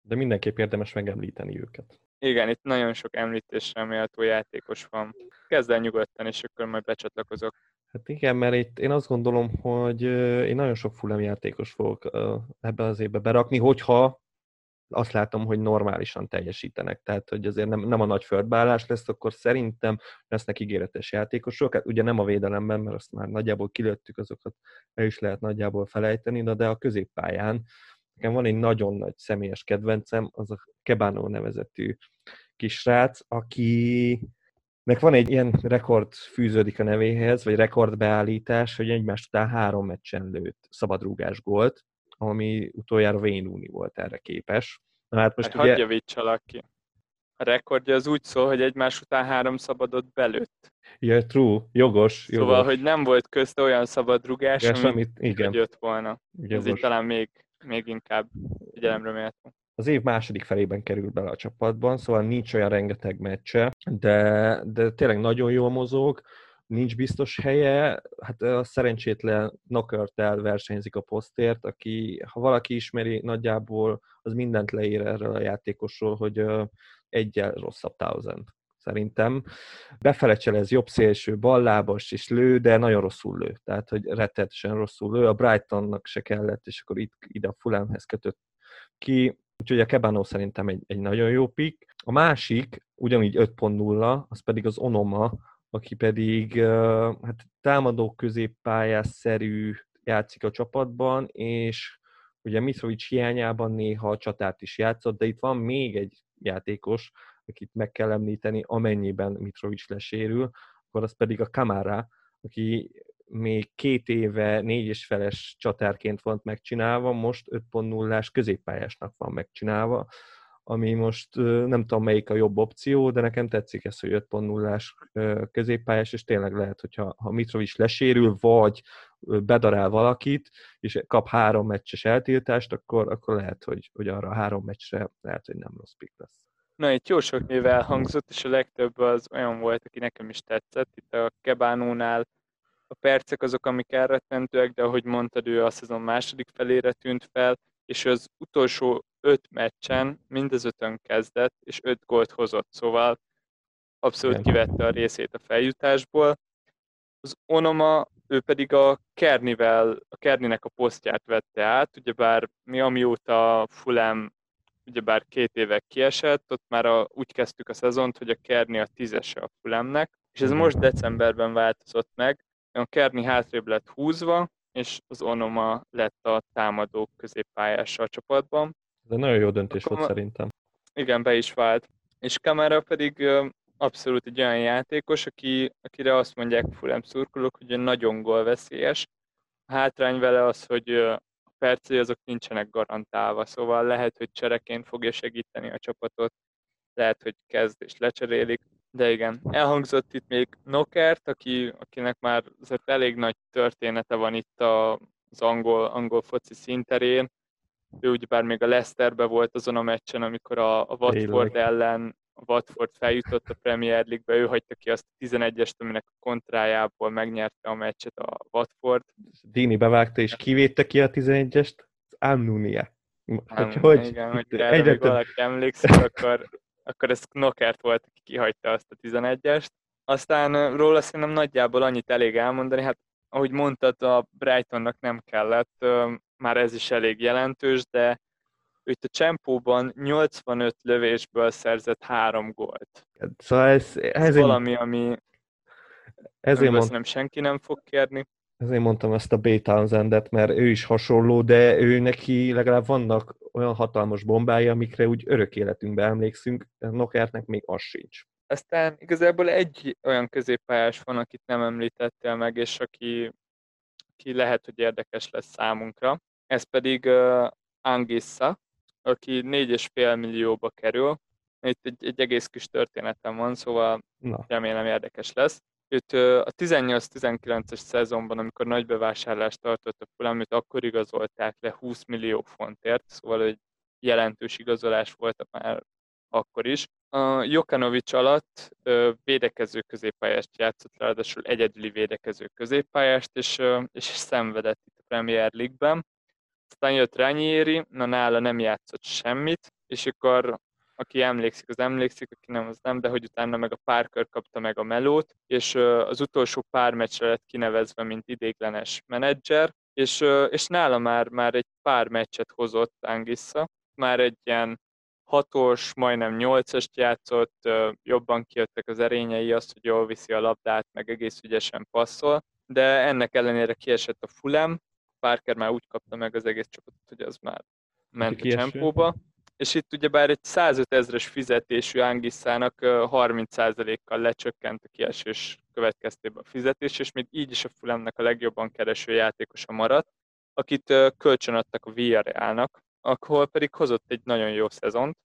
De mindenképp érdemes megemlíteni őket. Igen, itt nagyon sok említésre méltó játékos van. Kezd el nyugodtan, és akkor majd becsatlakozok. Hát igen, mert itt én azt gondolom, hogy én nagyon sok Fulham játékos fogok ebbe az évbe berakni, hogyha azt látom, hogy normálisan teljesítenek. Tehát, hogy azért nem, nem a nagy földbeállás lesz, akkor szerintem lesznek ígéretes játékosok. Hát ugye nem a védelemben, mert azt már nagyjából kilőttük, azokat el is lehet nagyjából felejteni, de a középpályán nekem van egy nagyon nagy személyes kedvencem, az a Kebano nevezetű kisrác, aki Nek van egy ilyen rekord fűződik a nevéhez, vagy rekordbeállítás, hogy egymást után három meccsen lőtt szabadrúgás gólt, ami utoljára Wayne Rooney volt erre képes. Na hát most hát ugye... javítsalak ki. A rekordja az úgy szól, hogy egymás után három szabadot belőtt. Yeah, true, jogos. Szóval, jogos. hogy nem volt közt olyan szabadrugás, amit, amit igen. jött volna. Jogos. Ez így talán még, még inkább figyelemre méltó az év második felében kerül bele a csapatban, szóval nincs olyan rengeteg meccse, de, de tényleg nagyon jól mozog, nincs biztos helye, hát a szerencsétlen Knockertel versenyzik a posztért, aki, ha valaki ismeri nagyjából, az mindent leír erről a játékosról, hogy egyel rosszabb Thousand szerintem. Befele ez jobb szélső, ballábas is lő, de nagyon rosszul lő. Tehát, hogy rettetesen rosszul lő. A Brightonnak se kellett, és akkor itt ide a Fulhamhez kötött ki. Úgyhogy a Kebano szerintem egy, egy nagyon jó pick. A másik, ugyanígy 5.0, az pedig az Onoma, aki pedig hát támadó középpályás-szerű játszik a csapatban, és ugye Mitrovic hiányában néha a csatát is játszott, de itt van még egy játékos, akit meg kell említeni, amennyiben Mitrovic lesérül, akkor az pedig a Kamara, aki még két éve négy és feles csatárként volt megcsinálva, most 5.0-ás középpályásnak van megcsinálva, ami most nem tudom melyik a jobb opció, de nekem tetszik ez, hogy 5.0-ás középpályás, és tényleg lehet, hogyha ha Mitrovic lesérül, vagy bedarál valakit, és kap három meccses eltiltást, akkor, akkor lehet, hogy, hogy arra a három meccsre lehet, hogy nem rossz pick lesz. Na, itt jó sok név elhangzott, és a legtöbb az olyan volt, aki nekem is tetszett. Itt a Kebánónál a percek azok, amik elrettentőek, de ahogy mondtad, ő a szezon második felére tűnt fel, és az utolsó öt meccsen mind az ötön kezdett, és öt gólt hozott, szóval abszolút kivette a részét a feljutásból. Az Onoma, ő pedig a Kernivel, a Kerninek a posztját vette át, ugyebár mi amióta Fulham ugyebár két éve kiesett, ott már a, úgy kezdtük a szezont, hogy a Kerni a tízese a Fulemnek, és ez most decemberben változott meg, a Kerni hátrébb lett húzva, és az Onoma lett a támadó középpályása a csapatban. Ez egy nagyon jó döntés Akkor, volt szerintem. Igen, be is vált. És Kamara pedig abszolút egy olyan játékos, aki, akire azt mondják Fulham szurkolók, hogy nagyon gólveszélyes. A hátrány vele az, hogy a percei azok nincsenek garantálva, szóval lehet, hogy csereként fogja segíteni a csapatot, lehet, hogy kezd és lecserélik, de igen, elhangzott itt még Nokert, aki, akinek már azért elég nagy története van itt az angol, angol foci szinterén. Ő ugyebár még a Leicesterbe volt azon a meccsen, amikor a, a Watford Tényleg. ellen a Watford feljutott a Premier League-be, ő hagyta ki azt a 11-est, aminek a kontrájából megnyerte a meccset a Watford. Dini bevágta és kivédte ki a 11-est, az Amnunia. Hogy, hogy, igen, hogy erre még valaki emlékszik, akkor akkor ez Knockert volt, aki kihagyta azt a 11-est. Aztán róla szerintem nagyjából annyit elég elmondani, hát ahogy mondtad, a Brightonnak nem kellett, már ez is elég jelentős, de itt a Csempóban 85 lövésből szerzett három gólt. Szóval ez, ez, ez valami, ami ezért mond... nem senki nem fog kérni. Ezért mondtam ezt a B. Townsendet, mert ő is hasonló, de ő neki legalább vannak olyan hatalmas bombái, amikre úgy örök életünkbe emlékszünk, Nokertnek még az sincs. Aztán igazából egy olyan középpályás van, akit nem említettél meg, és aki, aki lehet, hogy érdekes lesz számunkra. Ez pedig uh, Angissa, aki 4,5 millióba kerül. Itt egy, egy egész kis történetem van, szóval Na. remélem érdekes lesz. Őt a 18-19-es szezonban, amikor nagy bevásárlást tartott a Fulham, őt akkor igazolták le 20 millió fontért, szóval egy jelentős igazolás volt már akkor is. A Jokanovics alatt védekező középpályást játszott, ráadásul egyedüli védekező középpályást, és, és szenvedett itt a Premier League-ben. Aztán jött Ranieri, na nála nem játszott semmit, és akkor aki emlékszik, az emlékszik, aki nem, az nem, de hogy utána meg a Parker kapta meg a melót, és az utolsó pár meccsre lett kinevezve, mint idéglenes menedzser, és, és nála már, már egy pár meccset hozott Angissa, már egy ilyen hatos, majdnem nyolcast játszott, jobban kijöttek az erényei, azt, hogy jól viszi a labdát, meg egész ügyesen passzol, de ennek ellenére kiesett a Fulham, Parker már úgy kapta meg az egész csapatot, hogy az már ment a csempóba. És itt ugyebár egy 105 ezres fizetésű Angisszának 30%-kal lecsökkent a kiesés következtében a fizetés, és még így is a Fulemnek a legjobban kereső játékosa maradt, akit kölcsönadtak a Villarrealnak, akkor pedig hozott egy nagyon jó szezont.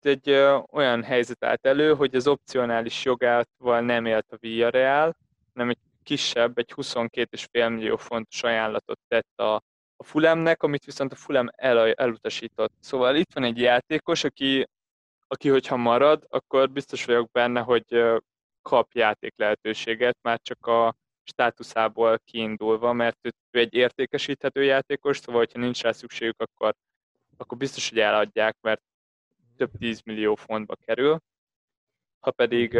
Egy olyan helyzet állt elő, hogy az opcionális jogával nem élt a Villarreal, nem egy kisebb, egy 22,5 millió fontos ajánlatot tett a, a Fulemnek, amit viszont a Fulem el, elutasított. Szóval itt van egy játékos, aki, aki hogyha marad, akkor biztos vagyok benne, hogy kap játék lehetőséget, már csak a státuszából kiindulva, mert ő egy értékesíthető játékos, szóval hogyha nincs rá szükségük, akkor, akkor biztos, hogy eladják, mert több 10 millió fontba kerül. Ha pedig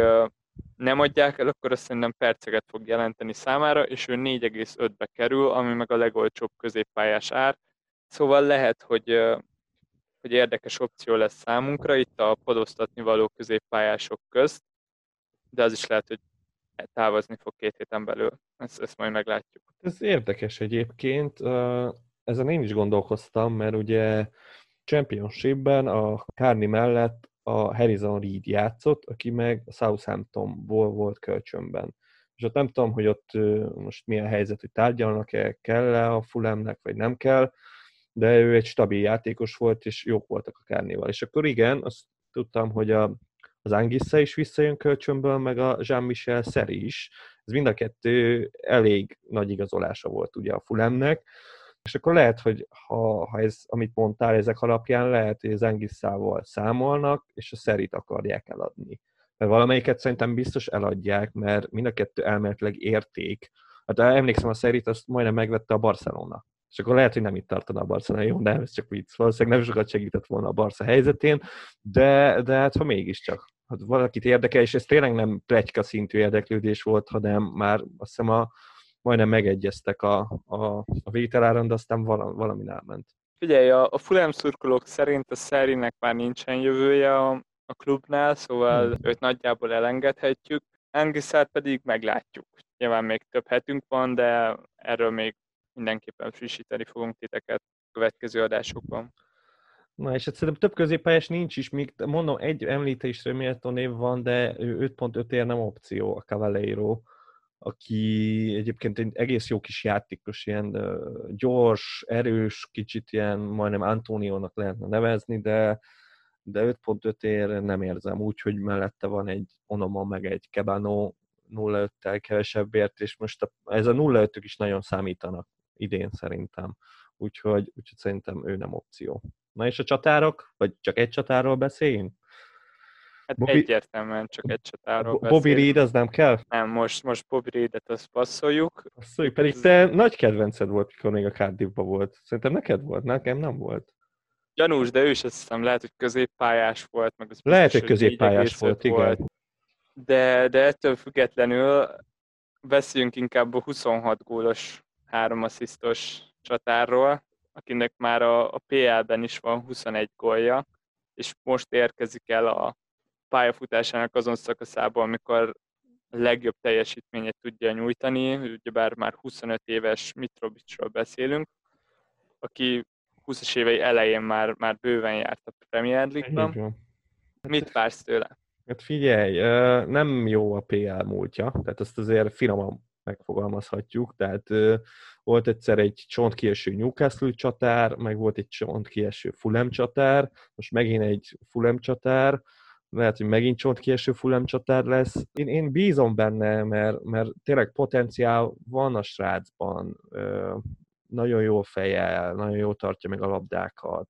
nem adják el, akkor azt szerintem perceket fog jelenteni számára, és ő 4,5-be kerül, ami meg a legolcsóbb középpályás ár. Szóval lehet, hogy, hogy érdekes opció lesz számunkra itt a podoztatni való középpályások közt, de az is lehet, hogy távozni fog két héten belül. Ezt, ezt majd meglátjuk. Ez érdekes egyébként. Ezen én is gondolkoztam, mert ugye Championshipben a Kárni mellett a Harrison Reed játszott, aki meg a Southamptonból volt kölcsönben. És ott nem tudom, hogy ott most milyen helyzet, hogy tárgyalnak-e, kell-e a Fulemnek, vagy nem kell, de ő egy stabil játékos volt, és jók voltak a Kárnéval. És akkor igen, azt tudtam, hogy a, az Angissa is visszajön kölcsönből, meg a Jean-Michel Szeri is. Ez mind a kettő elég nagy igazolása volt ugye a Fulemnek, és akkor lehet, hogy ha, ha ez, amit mondtál, ezek alapján lehet, hogy az Engisszával számolnak, és a szerit akarják eladni. Mert valamelyiket szerintem biztos eladják, mert mind a kettő elméletileg érték. Hát emlékszem, a szerit azt majdnem megvette a Barcelona. És akkor lehet, hogy nem itt tartana a Barcelona, jó, de ez csak vicc. Valószínűleg nem sokat segített volna a Barca helyzetén, de, de hát ha mégiscsak. Hát valakit érdekel, és ez tényleg nem plegyka szintű érdeklődés volt, hanem már azt hiszem a, majdnem megegyeztek a, a, a vételáron, de aztán valami, valami elment. Figyelj, a, a Fulham szurkolók szerint a Szerinek már nincsen jövője a, a klubnál, szóval hmm. őt nagyjából elengedhetjük. Angiszát pedig meglátjuk. Nyilván még több hetünk van, de erről még mindenképpen frissíteni fogunk titeket a következő adásokban. Na és hát szerintem több középpályás nincs is, még mondom, egy említésre méltó név van, de 5.5 ér nem opció a Cavaleiro aki egyébként egy egész jó kis játékos, ilyen gyors, erős, kicsit ilyen majdnem Antoniónak lehetne nevezni, de, de 5.5 ér nem érzem úgy, hogy mellette van egy Onoma, meg egy Kebano 0-5-tel kevesebbért, és most a, ez a 0 5 is nagyon számítanak idén szerintem. Úgyhogy, úgyhogy szerintem ő nem opció. Na és a csatárok? Vagy csak egy csatárról beszéljünk? Hát Bobby... egyértelműen csak egy csatáról Bobby Reed az nem kell? Nem, most, most Bobby Reedet azt passzoljuk. Passzoljuk, pedig te nagy kedvenced volt, mikor még a Cardiffba volt. Szerintem neked volt, nekem nem volt. Gyanús, de ő is azt hiszem lehet, hogy középpályás volt. Meg az lehet, hogy középpályás volt, igen. Volt. De, de ettől függetlenül beszéljünk inkább a 26 gólos, 3 asszisztos csatárról, akinek már a, a PL-ben is van 21 gólja, és most érkezik el a pályafutásának azon szakaszában, amikor a legjobb teljesítményét tudja nyújtani, ugyebár már 25 éves Mitrovicsról beszélünk, aki 20-as évei elején már, már bőven járt a Premier League-ben. Mit vársz tőle? Hát figyelj, nem jó a PL múltja, tehát ezt azért finoman megfogalmazhatjuk, tehát volt egyszer egy csontkieső Newcastle csatár, meg volt egy csontkieső Fulham csatár, most megint egy Fulham csatár, lehet, hogy megint csontkieső Fulham csatár lesz. Én, én bízom benne, mert, mert tényleg potenciál van a srácban, nagyon jó fejel, nagyon jó tartja meg a labdákat,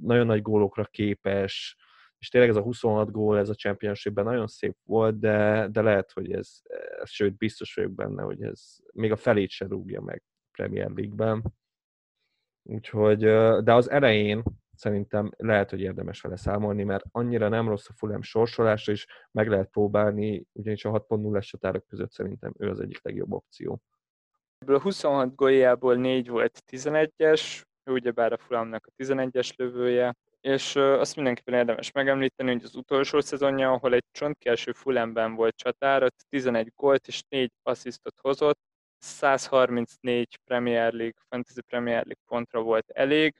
nagyon nagy gólokra képes, és tényleg ez a 26 gól, ez a championshipben nagyon szép volt, de, de lehet, hogy ez, sőt, biztos vagyok benne, hogy ez még a felét se rúgja meg Premier League-ben. Úgyhogy, de az elején szerintem lehet, hogy érdemes vele számolni, mert annyira nem rossz a Fulham sorsolása, és meg lehet próbálni, ugyanis a 6.0-es csatárok között szerintem ő az egyik legjobb opció. Ebből a 26 góljából 4 volt 11-es, ő ugyebár a Fulhamnak a 11-es lövője, és azt mindenképpen érdemes megemlíteni, hogy az utolsó szezonja, ahol egy csontkielső Fulhamben volt csatár, ott 11 gólt és 4 asszisztot hozott, 134 Premier League, Fantasy Premier League pontra volt elég.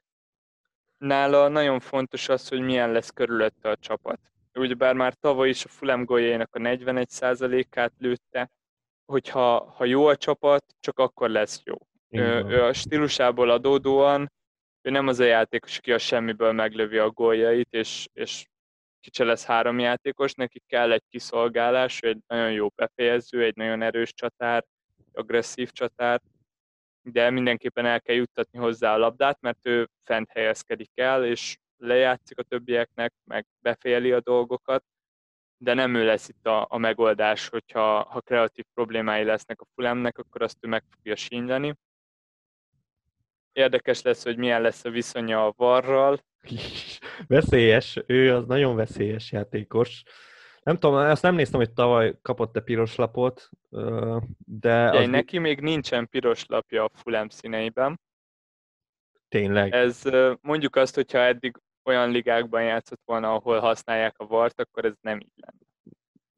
Nála nagyon fontos az, hogy milyen lesz körülötte a csapat. Ugyebár már tavaly is a Fulham góljainak a 41%-át lőtte, hogyha ha jó a csapat, csak akkor lesz jó. Ő, ő a stílusából adódóan ő nem az a játékos, aki a semmiből meglövi a góljait, és, és kicse lesz három játékos, neki kell egy kiszolgálás, egy nagyon jó befejező, egy nagyon erős csatár, agresszív csatár, de mindenképpen el kell juttatni hozzá a labdát, mert ő fent helyezkedik el, és lejátszik a többieknek, meg befejeli a dolgokat, de nem ő lesz itt a, a megoldás, hogyha ha kreatív problémái lesznek a Fulemnek, akkor azt ő meg fogja sínyleni. Érdekes lesz, hogy milyen lesz a viszonya a Varral. Veszélyes, ő az nagyon veszélyes játékos. Nem tudom, azt nem néztem, hogy tavaly kapott-e piros lapot, de... Az... neki még nincsen piros lapja a Fulham színeiben. Tényleg? Ez mondjuk azt, hogyha eddig olyan ligákban játszott volna, ahol használják a vart, akkor ez nem így lenne.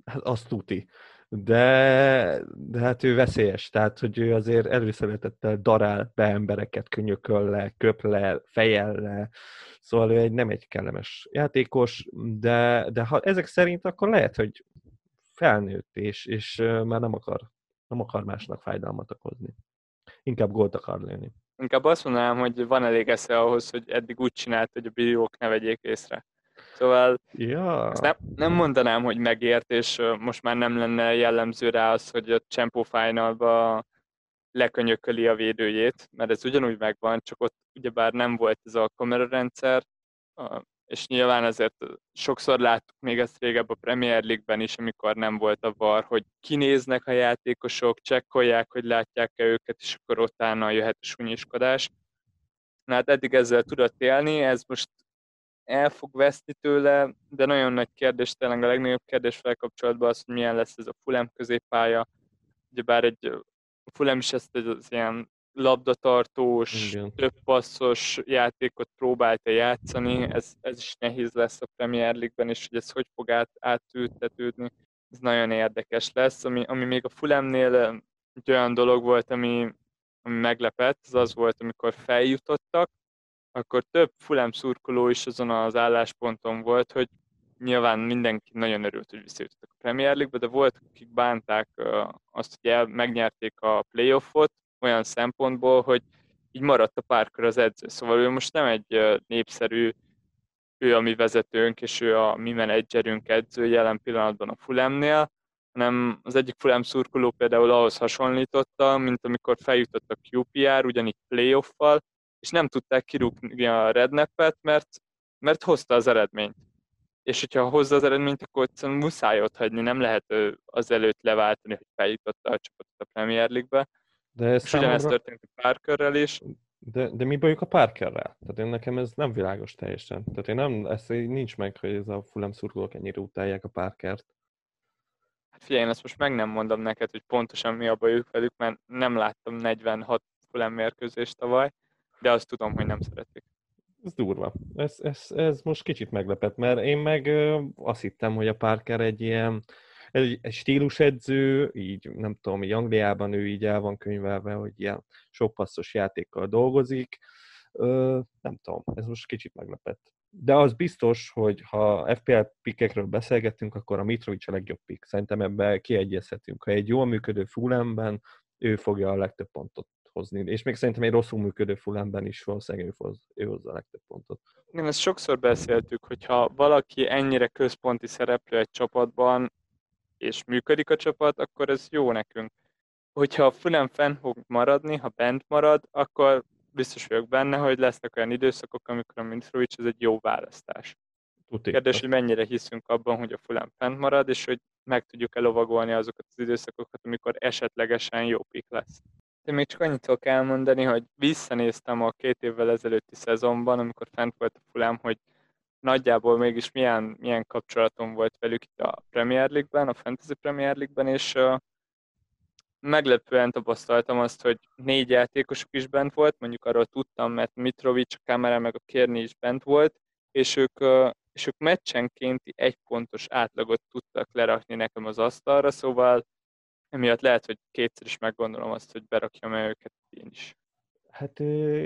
Hát azt tuti de, de hát ő veszélyes, tehát hogy ő azért előszeretettel darál be embereket, könyököl le, köp le, fejel le, szóval ő egy, nem egy kellemes játékos, de, de ha ezek szerint, akkor lehet, hogy felnőtt, és, és már nem akar, nem akar másnak fájdalmat okozni. Inkább gólt akar lőni. Inkább azt mondanám, hogy van elég esze ahhoz, hogy eddig úgy csinált, hogy a bírók ne vegyék észre. Szóval ja. ezt nem, nem mondanám, hogy megért, és most már nem lenne jellemző rá az, hogy a Champo Finalba lekönyököli a védőjét, mert ez ugyanúgy megvan, csak ott ugyebár nem volt ez a kamerarendszer, és nyilván azért sokszor láttuk még ezt régebb a Premier League-ben is, amikor nem volt a var, hogy kinéznek a játékosok, csekkolják, hogy látják-e őket, és akkor utána jöhet a sunyiskodás. Na hát eddig ezzel tudott élni, ez most el fog veszni tőle, de nagyon nagy kérdés, tényleg a legnagyobb kérdés felkapcsolatban az, hogy milyen lesz ez a Fulham középpálya. Ugyebár egy Fulham is ezt az ilyen labdatartós, Igen. több passzos játékot próbálta játszani, ez, ez is nehéz lesz a Premier League-ben, és hogy ez hogy fog át, átültetődni, ez nagyon érdekes lesz. Ami, ami még a Fulemnél egy olyan dolog volt, ami, ami meglepett, az az volt, amikor feljutottak, akkor több Fulham szurkoló is azon az állásponton volt, hogy nyilván mindenki nagyon örült, hogy visszajutottak a Premier League-be, de volt, akik bánták azt, hogy el, megnyerték a playoffot olyan szempontból, hogy így maradt a Parker az edző. Szóval ő most nem egy népszerű, ő a mi vezetőnk, és ő a mi menedzserünk edző jelen pillanatban a Fulemnél, hanem az egyik Fulham szurkoló például ahhoz hasonlította, mint amikor feljutott a QPR, ugyanígy playoffal, és nem tudták kirúgni a rednepet, mert, mert hozta az eredményt. És hogyha hozza az eredményt, akkor egyszerűen muszáj ott hagyni, nem lehet azelőtt leváltani, hogy feljutotta a csapatot a Premier League-be. De ez és számomra... ugyanezt történt a Parkerrel is. De, de mi bajuk a Parkerrel? Tehát én nekem ez nem világos teljesen. Tehát én nem, ez nincs meg, hogy ez a Fulham szurkolók ennyire utálják a Parkert. Hát figyelj, én ezt most meg nem mondom neked, hogy pontosan mi a bajuk velük, mert nem láttam 46 Fulham mérkőzést tavaly, de azt tudom, hogy nem szeretik. Ez durva. Ez, ez, ez most kicsit meglepett, mert én meg azt hittem, hogy a Parker egy ilyen egy, egy stílusedző, így nem tudom, így Angliában ő így el van könyvelve, hogy ilyen sok passzos játékkal dolgozik. Ö, nem tudom, ez most kicsit meglepett. de az biztos, hogy ha FPL pikkekről beszélgetünk, akkor a Mitrovic a legjobb pick. Szerintem ebben kiegyezhetünk. Ha egy jól működő Fulhamben, ő fogja a legtöbb pontot hozni. És még szerintem egy rosszul működő Fulhamben is valószínűleg ő, hoz, ő hozza a legtöbb pontot. Igen, ezt sokszor beszéltük, hogyha valaki ennyire központi szereplő egy csapatban, és működik a csapat, akkor ez jó nekünk. Hogyha a Fulham fenn fog maradni, ha bent marad, akkor biztos vagyok benne, hogy lesznek olyan időszakok, amikor a Mitrovic ez egy jó választás. Tuti. Kérdés, hogy mennyire hiszünk abban, hogy a Fulham fent marad, és hogy meg tudjuk elovagolni azokat az időszakokat, amikor esetlegesen jó pik lesz. Én még csak annyit tudok elmondani, hogy visszanéztem a két évvel ezelőtti szezonban, amikor fent volt a Fulham, hogy nagyjából mégis milyen, milyen kapcsolatom volt velük itt a Premier League-ben, a Fantasy Premier League-ben, és uh, meglepően tapasztaltam azt, hogy négy játékosuk is bent volt, mondjuk arról tudtam, mert Mitrovic, a Kamera meg a Kérni is bent volt, és ők, és ők meccsenkénti egy pontos átlagot tudtak lerakni nekem az asztalra, szóval emiatt lehet, hogy kétszer is meggondolom azt, hogy berakjam el őket én is. Hát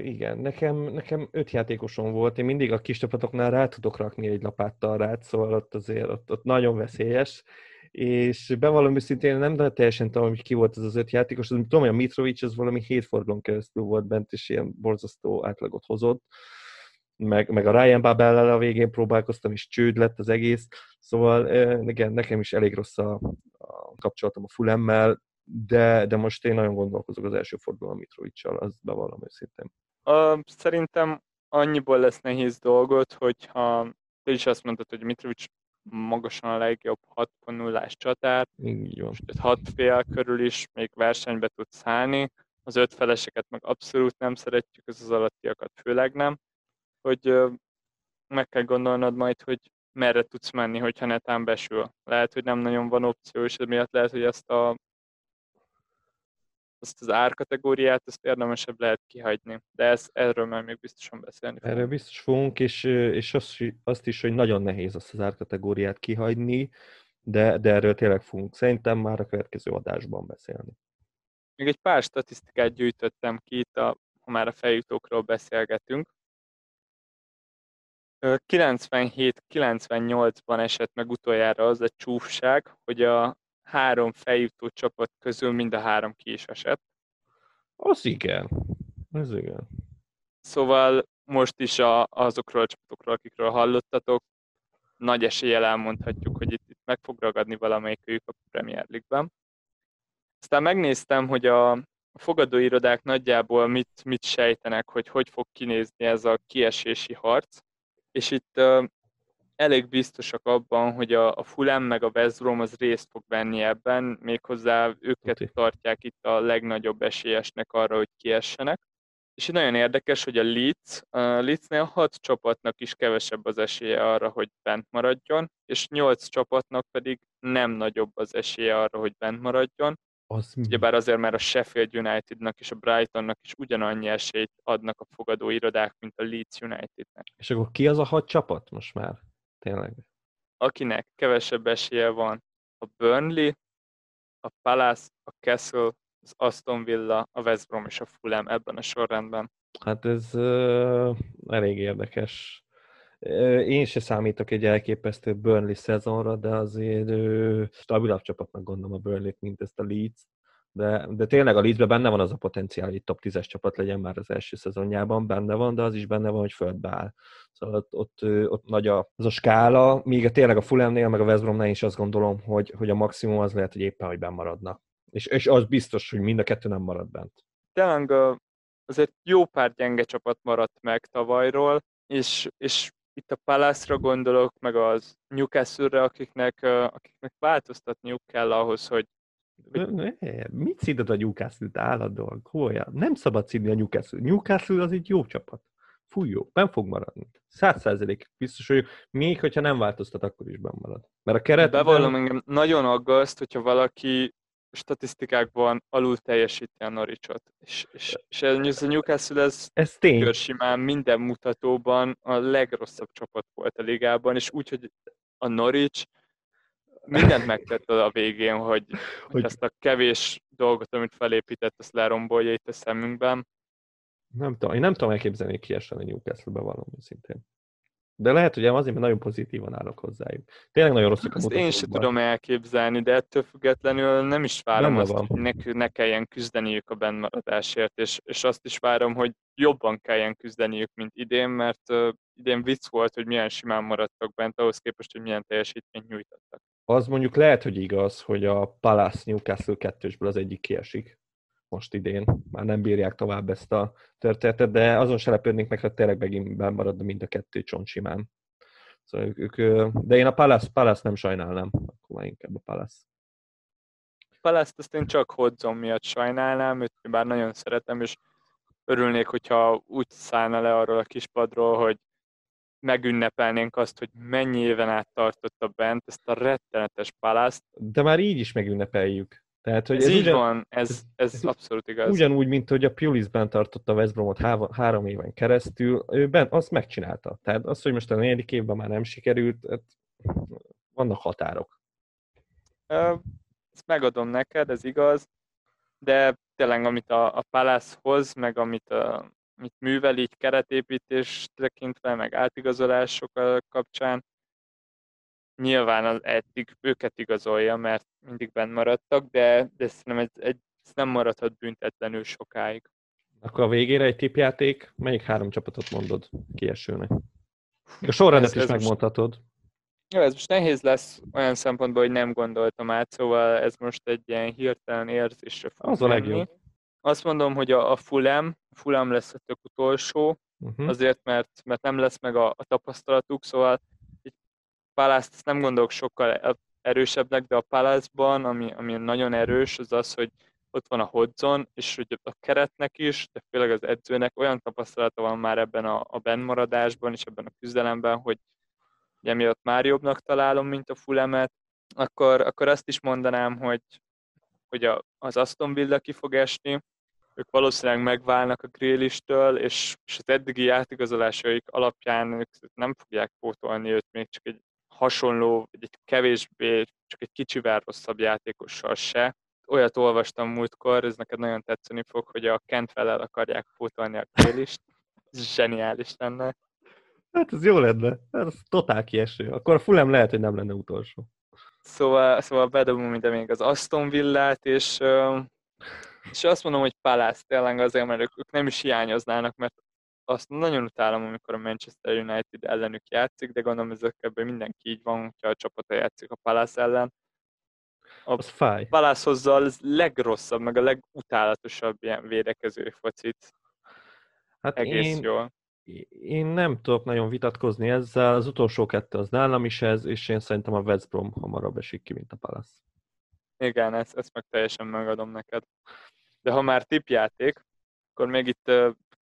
igen, nekem, nekem öt játékosom volt, én mindig a kis csapatoknál rá tudok rakni egy lapáttal rá, szóval ott azért ott, ott nagyon veszélyes, és bevallom őszintén nem teljesen tudom, hogy ki volt ez az öt játékos, az, tudom, hogy a Mitrovic az valami hét fordulón keresztül volt bent, és ilyen borzasztó átlagot hozott, meg, meg a Ryan babel a végén próbálkoztam, és csőd lett az egész, szóval igen, nekem is elég rossz a kapcsolatom a Fulemmel, de, de most én nagyon gondolkozok az első fordulón a Mitrovicsal, az bevallom őszintén. Uh, szerintem annyiból lesz nehéz dolgot, hogyha te is azt mondtad, hogy Mitrovic magasan a legjobb 6.0-ás csatár, van. 6 fél körül is még versenybe tud szállni, az öt feleseket meg abszolút nem szeretjük, az az alattiakat főleg nem, hogy meg kell gondolnod majd, hogy merre tudsz menni, hogyha netán besül. Lehet, hogy nem nagyon van opció, és emiatt lehet, hogy ezt a azt az árkategóriát, ezt érdemesebb lehet kihagyni. De ez, erről már még biztosan beszélni fogunk. Erről biztos fogunk, és, és azt, azt is, hogy nagyon nehéz azt az árkategóriát kihagyni, de, de erről tényleg fogunk szerintem már a következő adásban beszélni. Még egy pár statisztikát gyűjtöttem ki itt, a, ha már a feljutókról beszélgetünk. 97-98-ban esett meg utoljára az a csúfság, hogy a három feljutó csapat közül mind a három ki is esett. Az igen. Ez igen. Szóval most is a, azokról a csapatokról, akikről hallottatok, nagy eséllyel elmondhatjuk, hogy itt, itt meg fog ragadni valamelyikük a Premier League-ben. Aztán megnéztem, hogy a fogadóirodák nagyjából mit, mit sejtenek, hogy hogy fog kinézni ez a kiesési harc, és itt elég biztosak abban, hogy a, a Fulham meg a West Brom az részt fog venni ebben, méghozzá őket okay. tartják itt a legnagyobb esélyesnek arra, hogy kiessenek. És nagyon érdekes, hogy a Leeds, a Leedsnél hat csapatnak is kevesebb az esélye arra, hogy bent maradjon, és nyolc csapatnak pedig nem nagyobb az esélye arra, hogy bent maradjon. Az Ugyebár azért, mert a Sheffield Unitednak és a Brightonnak is ugyanannyi esélyt adnak a fogadó irodák, mint a Leeds Unitednek. És akkor ki az a hat csapat most már? tényleg. Akinek kevesebb esélye van a Burnley, a Palace, a Castle, az Aston Villa, a West Brom és a Fulham ebben a sorrendben. Hát ez uh, elég érdekes. Én se számítok egy elképesztő Burnley szezonra, de azért uh, stabilabb csapatnak gondolom a Burnley, mint ezt a Leeds de, de tényleg a Leedsben benne van az a potenciál, hogy top 10-es csapat legyen már az első szezonjában, benne van, de az is benne van, hogy földbe áll. Szóval ott, ott, ott nagy a, az a skála, míg a, tényleg a Fulhamnél, meg a West Bromnál is azt gondolom, hogy, hogy a maximum az lehet, hogy éppen, hogy benn maradnak. És, és az biztos, hogy mind a kettő nem marad bent. Tényleg azért jó pár gyenge csapat maradt meg tavalyról, és, és itt a Palace-ra gondolok, meg az Newcastle-re, akiknek, akiknek változtatniuk kell ahhoz, hogy ne, mit szídod a Newcastle-t állandóan? Hol Nem szabad szídni a Newcastle. Newcastle az egy jó csapat. Fúj jó, ben fog maradni. Száz százalék biztos, hogy még hogyha nem változtat, akkor is benn marad. Mert a keret... Bevallom engem nagyon aggaszt, hogyha valaki statisztikákban alul teljesíti a Norwichot. És, és, és ez a Newcastle ez, ez tény. simán minden mutatóban a legrosszabb csapat volt a ligában, és úgy, hogy a Norwich mindent megtett a végén, hogy, hogy, ezt a kevés dolgot, amit felépített, azt lerombolja itt a szemünkben. Nem tudom, én nem tudom elképzelni, hogy kiessen a Newcastle-be valami szintén. De lehet, hogy azért, mert nagyon pozitívan állok hozzájuk. Tényleg nagyon rosszak a Ezt én sem tudom elképzelni, de ettől függetlenül nem is várom Benne azt, van. hogy ne, ne kelljen küzdeniük a bennmaradásért, és, és azt is várom, hogy jobban kelljen küzdeniük, mint idén, mert uh, idén vicc volt, hogy milyen simán maradtak bent, ahhoz képest, hogy milyen teljesítményt nyújtottak. Az mondjuk lehet, hogy igaz, hogy a Palace Newcastle kettősből az egyik kiesik most idén. Már nem bírják tovább ezt a történetet, de azon se lepődnék meg, hogy tényleg megint maradna mind a kettő csont simán. Szóval ők, ők, de én a Palace, Palace nem sajnálnám, akkor már inkább a Palace. Palace azt én csak Hodzon miatt sajnálnám, őt bár nagyon szeretem, és örülnék, hogyha úgy szállna le arról a kispadról, hogy megünnepelnénk azt, hogy mennyi éven át tartotta bent ezt a rettenetes palászt. De már így is megünnepeljük. Tehát, hogy ez, ez így ugyan, van, ez, ez, ez abszolút igaz. Ugyanúgy, mint hogy a Pulisben tartotta a West Bromot há- három éven keresztül, ő ben, azt megcsinálta. Tehát az, hogy most a negyedik évben már nem sikerült, hát vannak határok. Ezt megadom neked, ez igaz, de tényleg amit a, a Palace hoz, meg amit, a, amit művel így keretépítés tekintve, meg átigazolások kapcsán, nyilván az eddig őket igazolja, mert mindig benn maradtak, de, de szerintem ez, egy, ez nem maradhat büntetlenül sokáig. Akkor a végére egy tipjáték, melyik három csapatot mondod kiesőnek? A sorrendet is ez megmondhatod. Most, jó, ez most nehéz lesz olyan szempontból, hogy nem gondoltam át, szóval ez most egy ilyen hirtelen érzésre fog Az a legjobb. Azt mondom, hogy a, a Fulham, Fulham lesz a tök utolsó, uh-huh. azért, mert, mert nem lesz meg a, a tapasztalatuk, szóval Palace-t nem gondolok sokkal erősebbnek, de a Palace-ban, ami, ami nagyon erős, az az, hogy ott van a Hodzon, és hogy a keretnek is, de főleg az edzőnek olyan tapasztalata van már ebben a, a bennmaradásban és ebben a küzdelemben, hogy emiatt már jobbnak találom, mint a Fulemet, akkor, akkor azt is mondanám, hogy, hogy a, az Aston Villa ki fog esni, ők valószínűleg megválnak a grillistől, és, és az eddigi játékozolásaik alapján ők nem fogják pótolni őt még csak egy hasonló, egy kevésbé, csak egy kicsivel rosszabb játékossal se. Olyat olvastam múltkor, ez neked nagyon tetszeni fog, hogy a Kentfellel akarják pótolni a Kélist. Ez zseniális lenne. Hát ez jó lenne. Ez totál kieső. Akkor a Fulham lehet, hogy nem lenne utolsó. Szóval, szóval bedobom minden még az Aston Villát, és, és azt mondom, hogy Palace tényleg azért, mert ők nem is hiányoznának, mert azt nagyon utálom, amikor a Manchester United ellenük játszik, de gondolom ezekben mindenki így van, hogyha a csapata játszik a Palace ellen. A az fáj. Palace hozza a legrosszabb, meg a legutálatosabb ilyen védekező focit. Hát Egész én, jól. Én nem tudok nagyon vitatkozni ezzel, az utolsó kettő az nálam is ez, és én szerintem a West Brom hamarabb esik ki, mint a Palace. Igen, ezt, ezt meg teljesen megadom neked. De ha már tipjáték, akkor még itt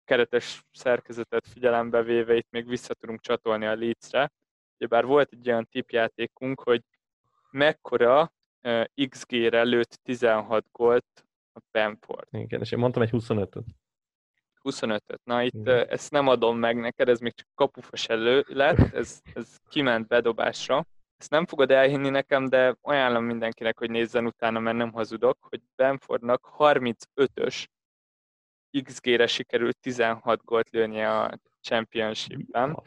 keretes szerkezetet figyelembe véve itt még vissza tudunk csatolni a Leedsre. Ugyebár volt egy olyan tipjátékunk, hogy mekkora uh, XG-re lőtt 16 gólt a Bamford. Igen, és én mondtam egy 25-öt. 25-öt. Na itt Igen. ezt nem adom meg neked, ez még csak kapufas elő lett, ez, ez kiment bedobásra. Ezt nem fogod elhinni nekem, de ajánlom mindenkinek, hogy nézzen utána, mert nem hazudok, hogy Benfordnak 35-ös XG-re sikerült 16 gólt lőnie a Championship-ben.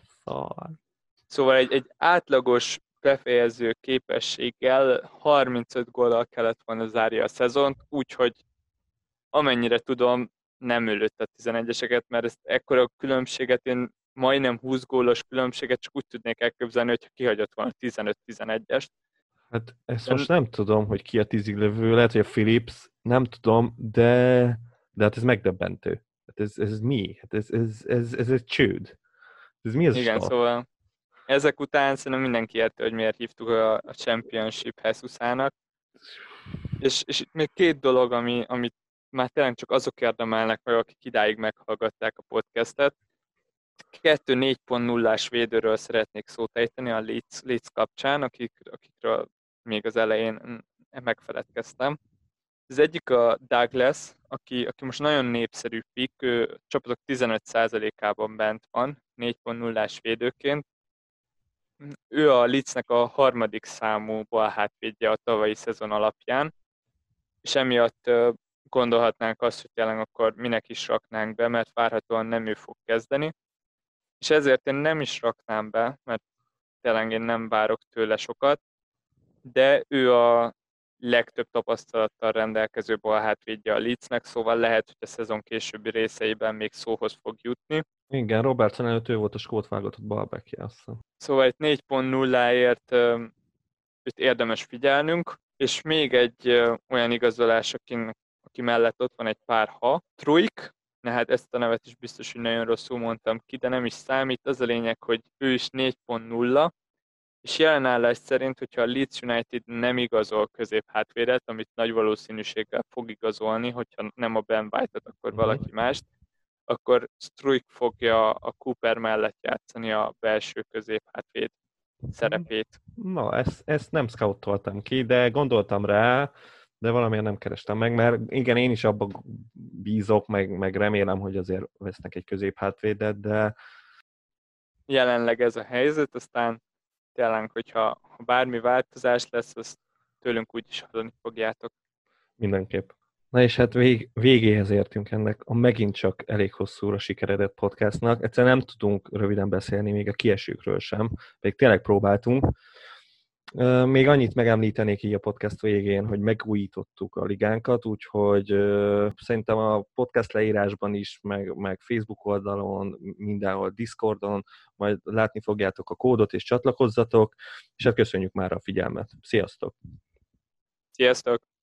Szóval egy, egy átlagos befejező képességgel 35 góllal kellett volna zárja a szezont, úgyhogy amennyire tudom, nem ülött a 11-eseket, mert ezt ekkora különbséget én majdnem 20 gólos különbséget csak úgy tudnék elképzelni, hogyha kihagyott volna 15-11-est. Hát ezt de... most nem tudom, hogy ki a tízig lövő, lehet, hogy a Philips, nem tudom, de de hát ez megdöbbentő. Hát ez, ez mi? Hát ez, ez, ez, ez egy csőd. Ez mi az Igen, a szóval ezek után szerintem mindenki érte, hogy miért hívtuk a, a Championship Hesusának. És, és itt még két dolog, ami, amit már tényleg csak azok érdemelnek meg, akik idáig meghallgatták a podcastet. Kettő 4.0-ás védőről szeretnék szót ejteni a Leeds, Leeds kapcsán, akik, akikről még az elején megfeledkeztem. Az egyik a Douglas, aki, aki most nagyon népszerű pick, ő csapatok 15%-ában bent van, 4.0-ás védőként. Ő a Leedsnek a harmadik számú balhátvédje a tavalyi szezon alapján, és emiatt gondolhatnánk azt, hogy tényleg akkor minek is raknánk be, mert várhatóan nem ő fog kezdeni. és ezért én nem is raknám be, mert tényleg én nem várok tőle sokat, de ő a legtöbb tapasztalattal rendelkező balhátvédje a Leedsnek, szóval lehet, hogy a szezon későbbi részeiben még szóhoz fog jutni. Igen, Robertson előtt ő volt a skót válogatott balbekje, azt hiszem. Szóval itt 4.0-ért őt érdemes figyelnünk, és még egy olyan igazolás, akinek, aki mellett ott van egy pár ha, Truik, ne hát ezt a nevet is biztos, hogy nagyon rosszul mondtam ki, de nem is számít. Az a lényeg, hogy ő is 4.0, és jelenállás szerint, hogyha a Leeds United nem igazol középhátvédet, amit nagy valószínűséggel fog igazolni, hogyha nem a Ben White-et, akkor mhm. valaki mást, akkor Struik fogja a Cooper mellett játszani a belső középhátvéd szerepét. Na, ezt, ezt nem scoutoltam ki, de gondoltam rá, de valamiért nem kerestem meg, mert igen, én is abba bízok, meg, meg remélem, hogy azért vesznek egy középhátvédet, de jelenleg ez a helyzet, aztán tényleg, hogyha ha bármi változás lesz, azt tőlünk úgyis hallani fogjátok. Mindenképp. Na és hát vég, végéhez értünk ennek a megint csak elég hosszúra sikeredett podcastnak. Egyszerűen nem tudunk röviden beszélni még a kiesőkről sem, pedig tényleg próbáltunk. Még annyit megemlítenék így a podcast végén, hogy megújítottuk a ligánkat, úgyhogy szerintem a podcast leírásban is, meg, meg Facebook oldalon, mindenhol Discordon, majd látni fogjátok a kódot és csatlakozzatok, és hát köszönjük már a figyelmet. Sziasztok! Sziasztok!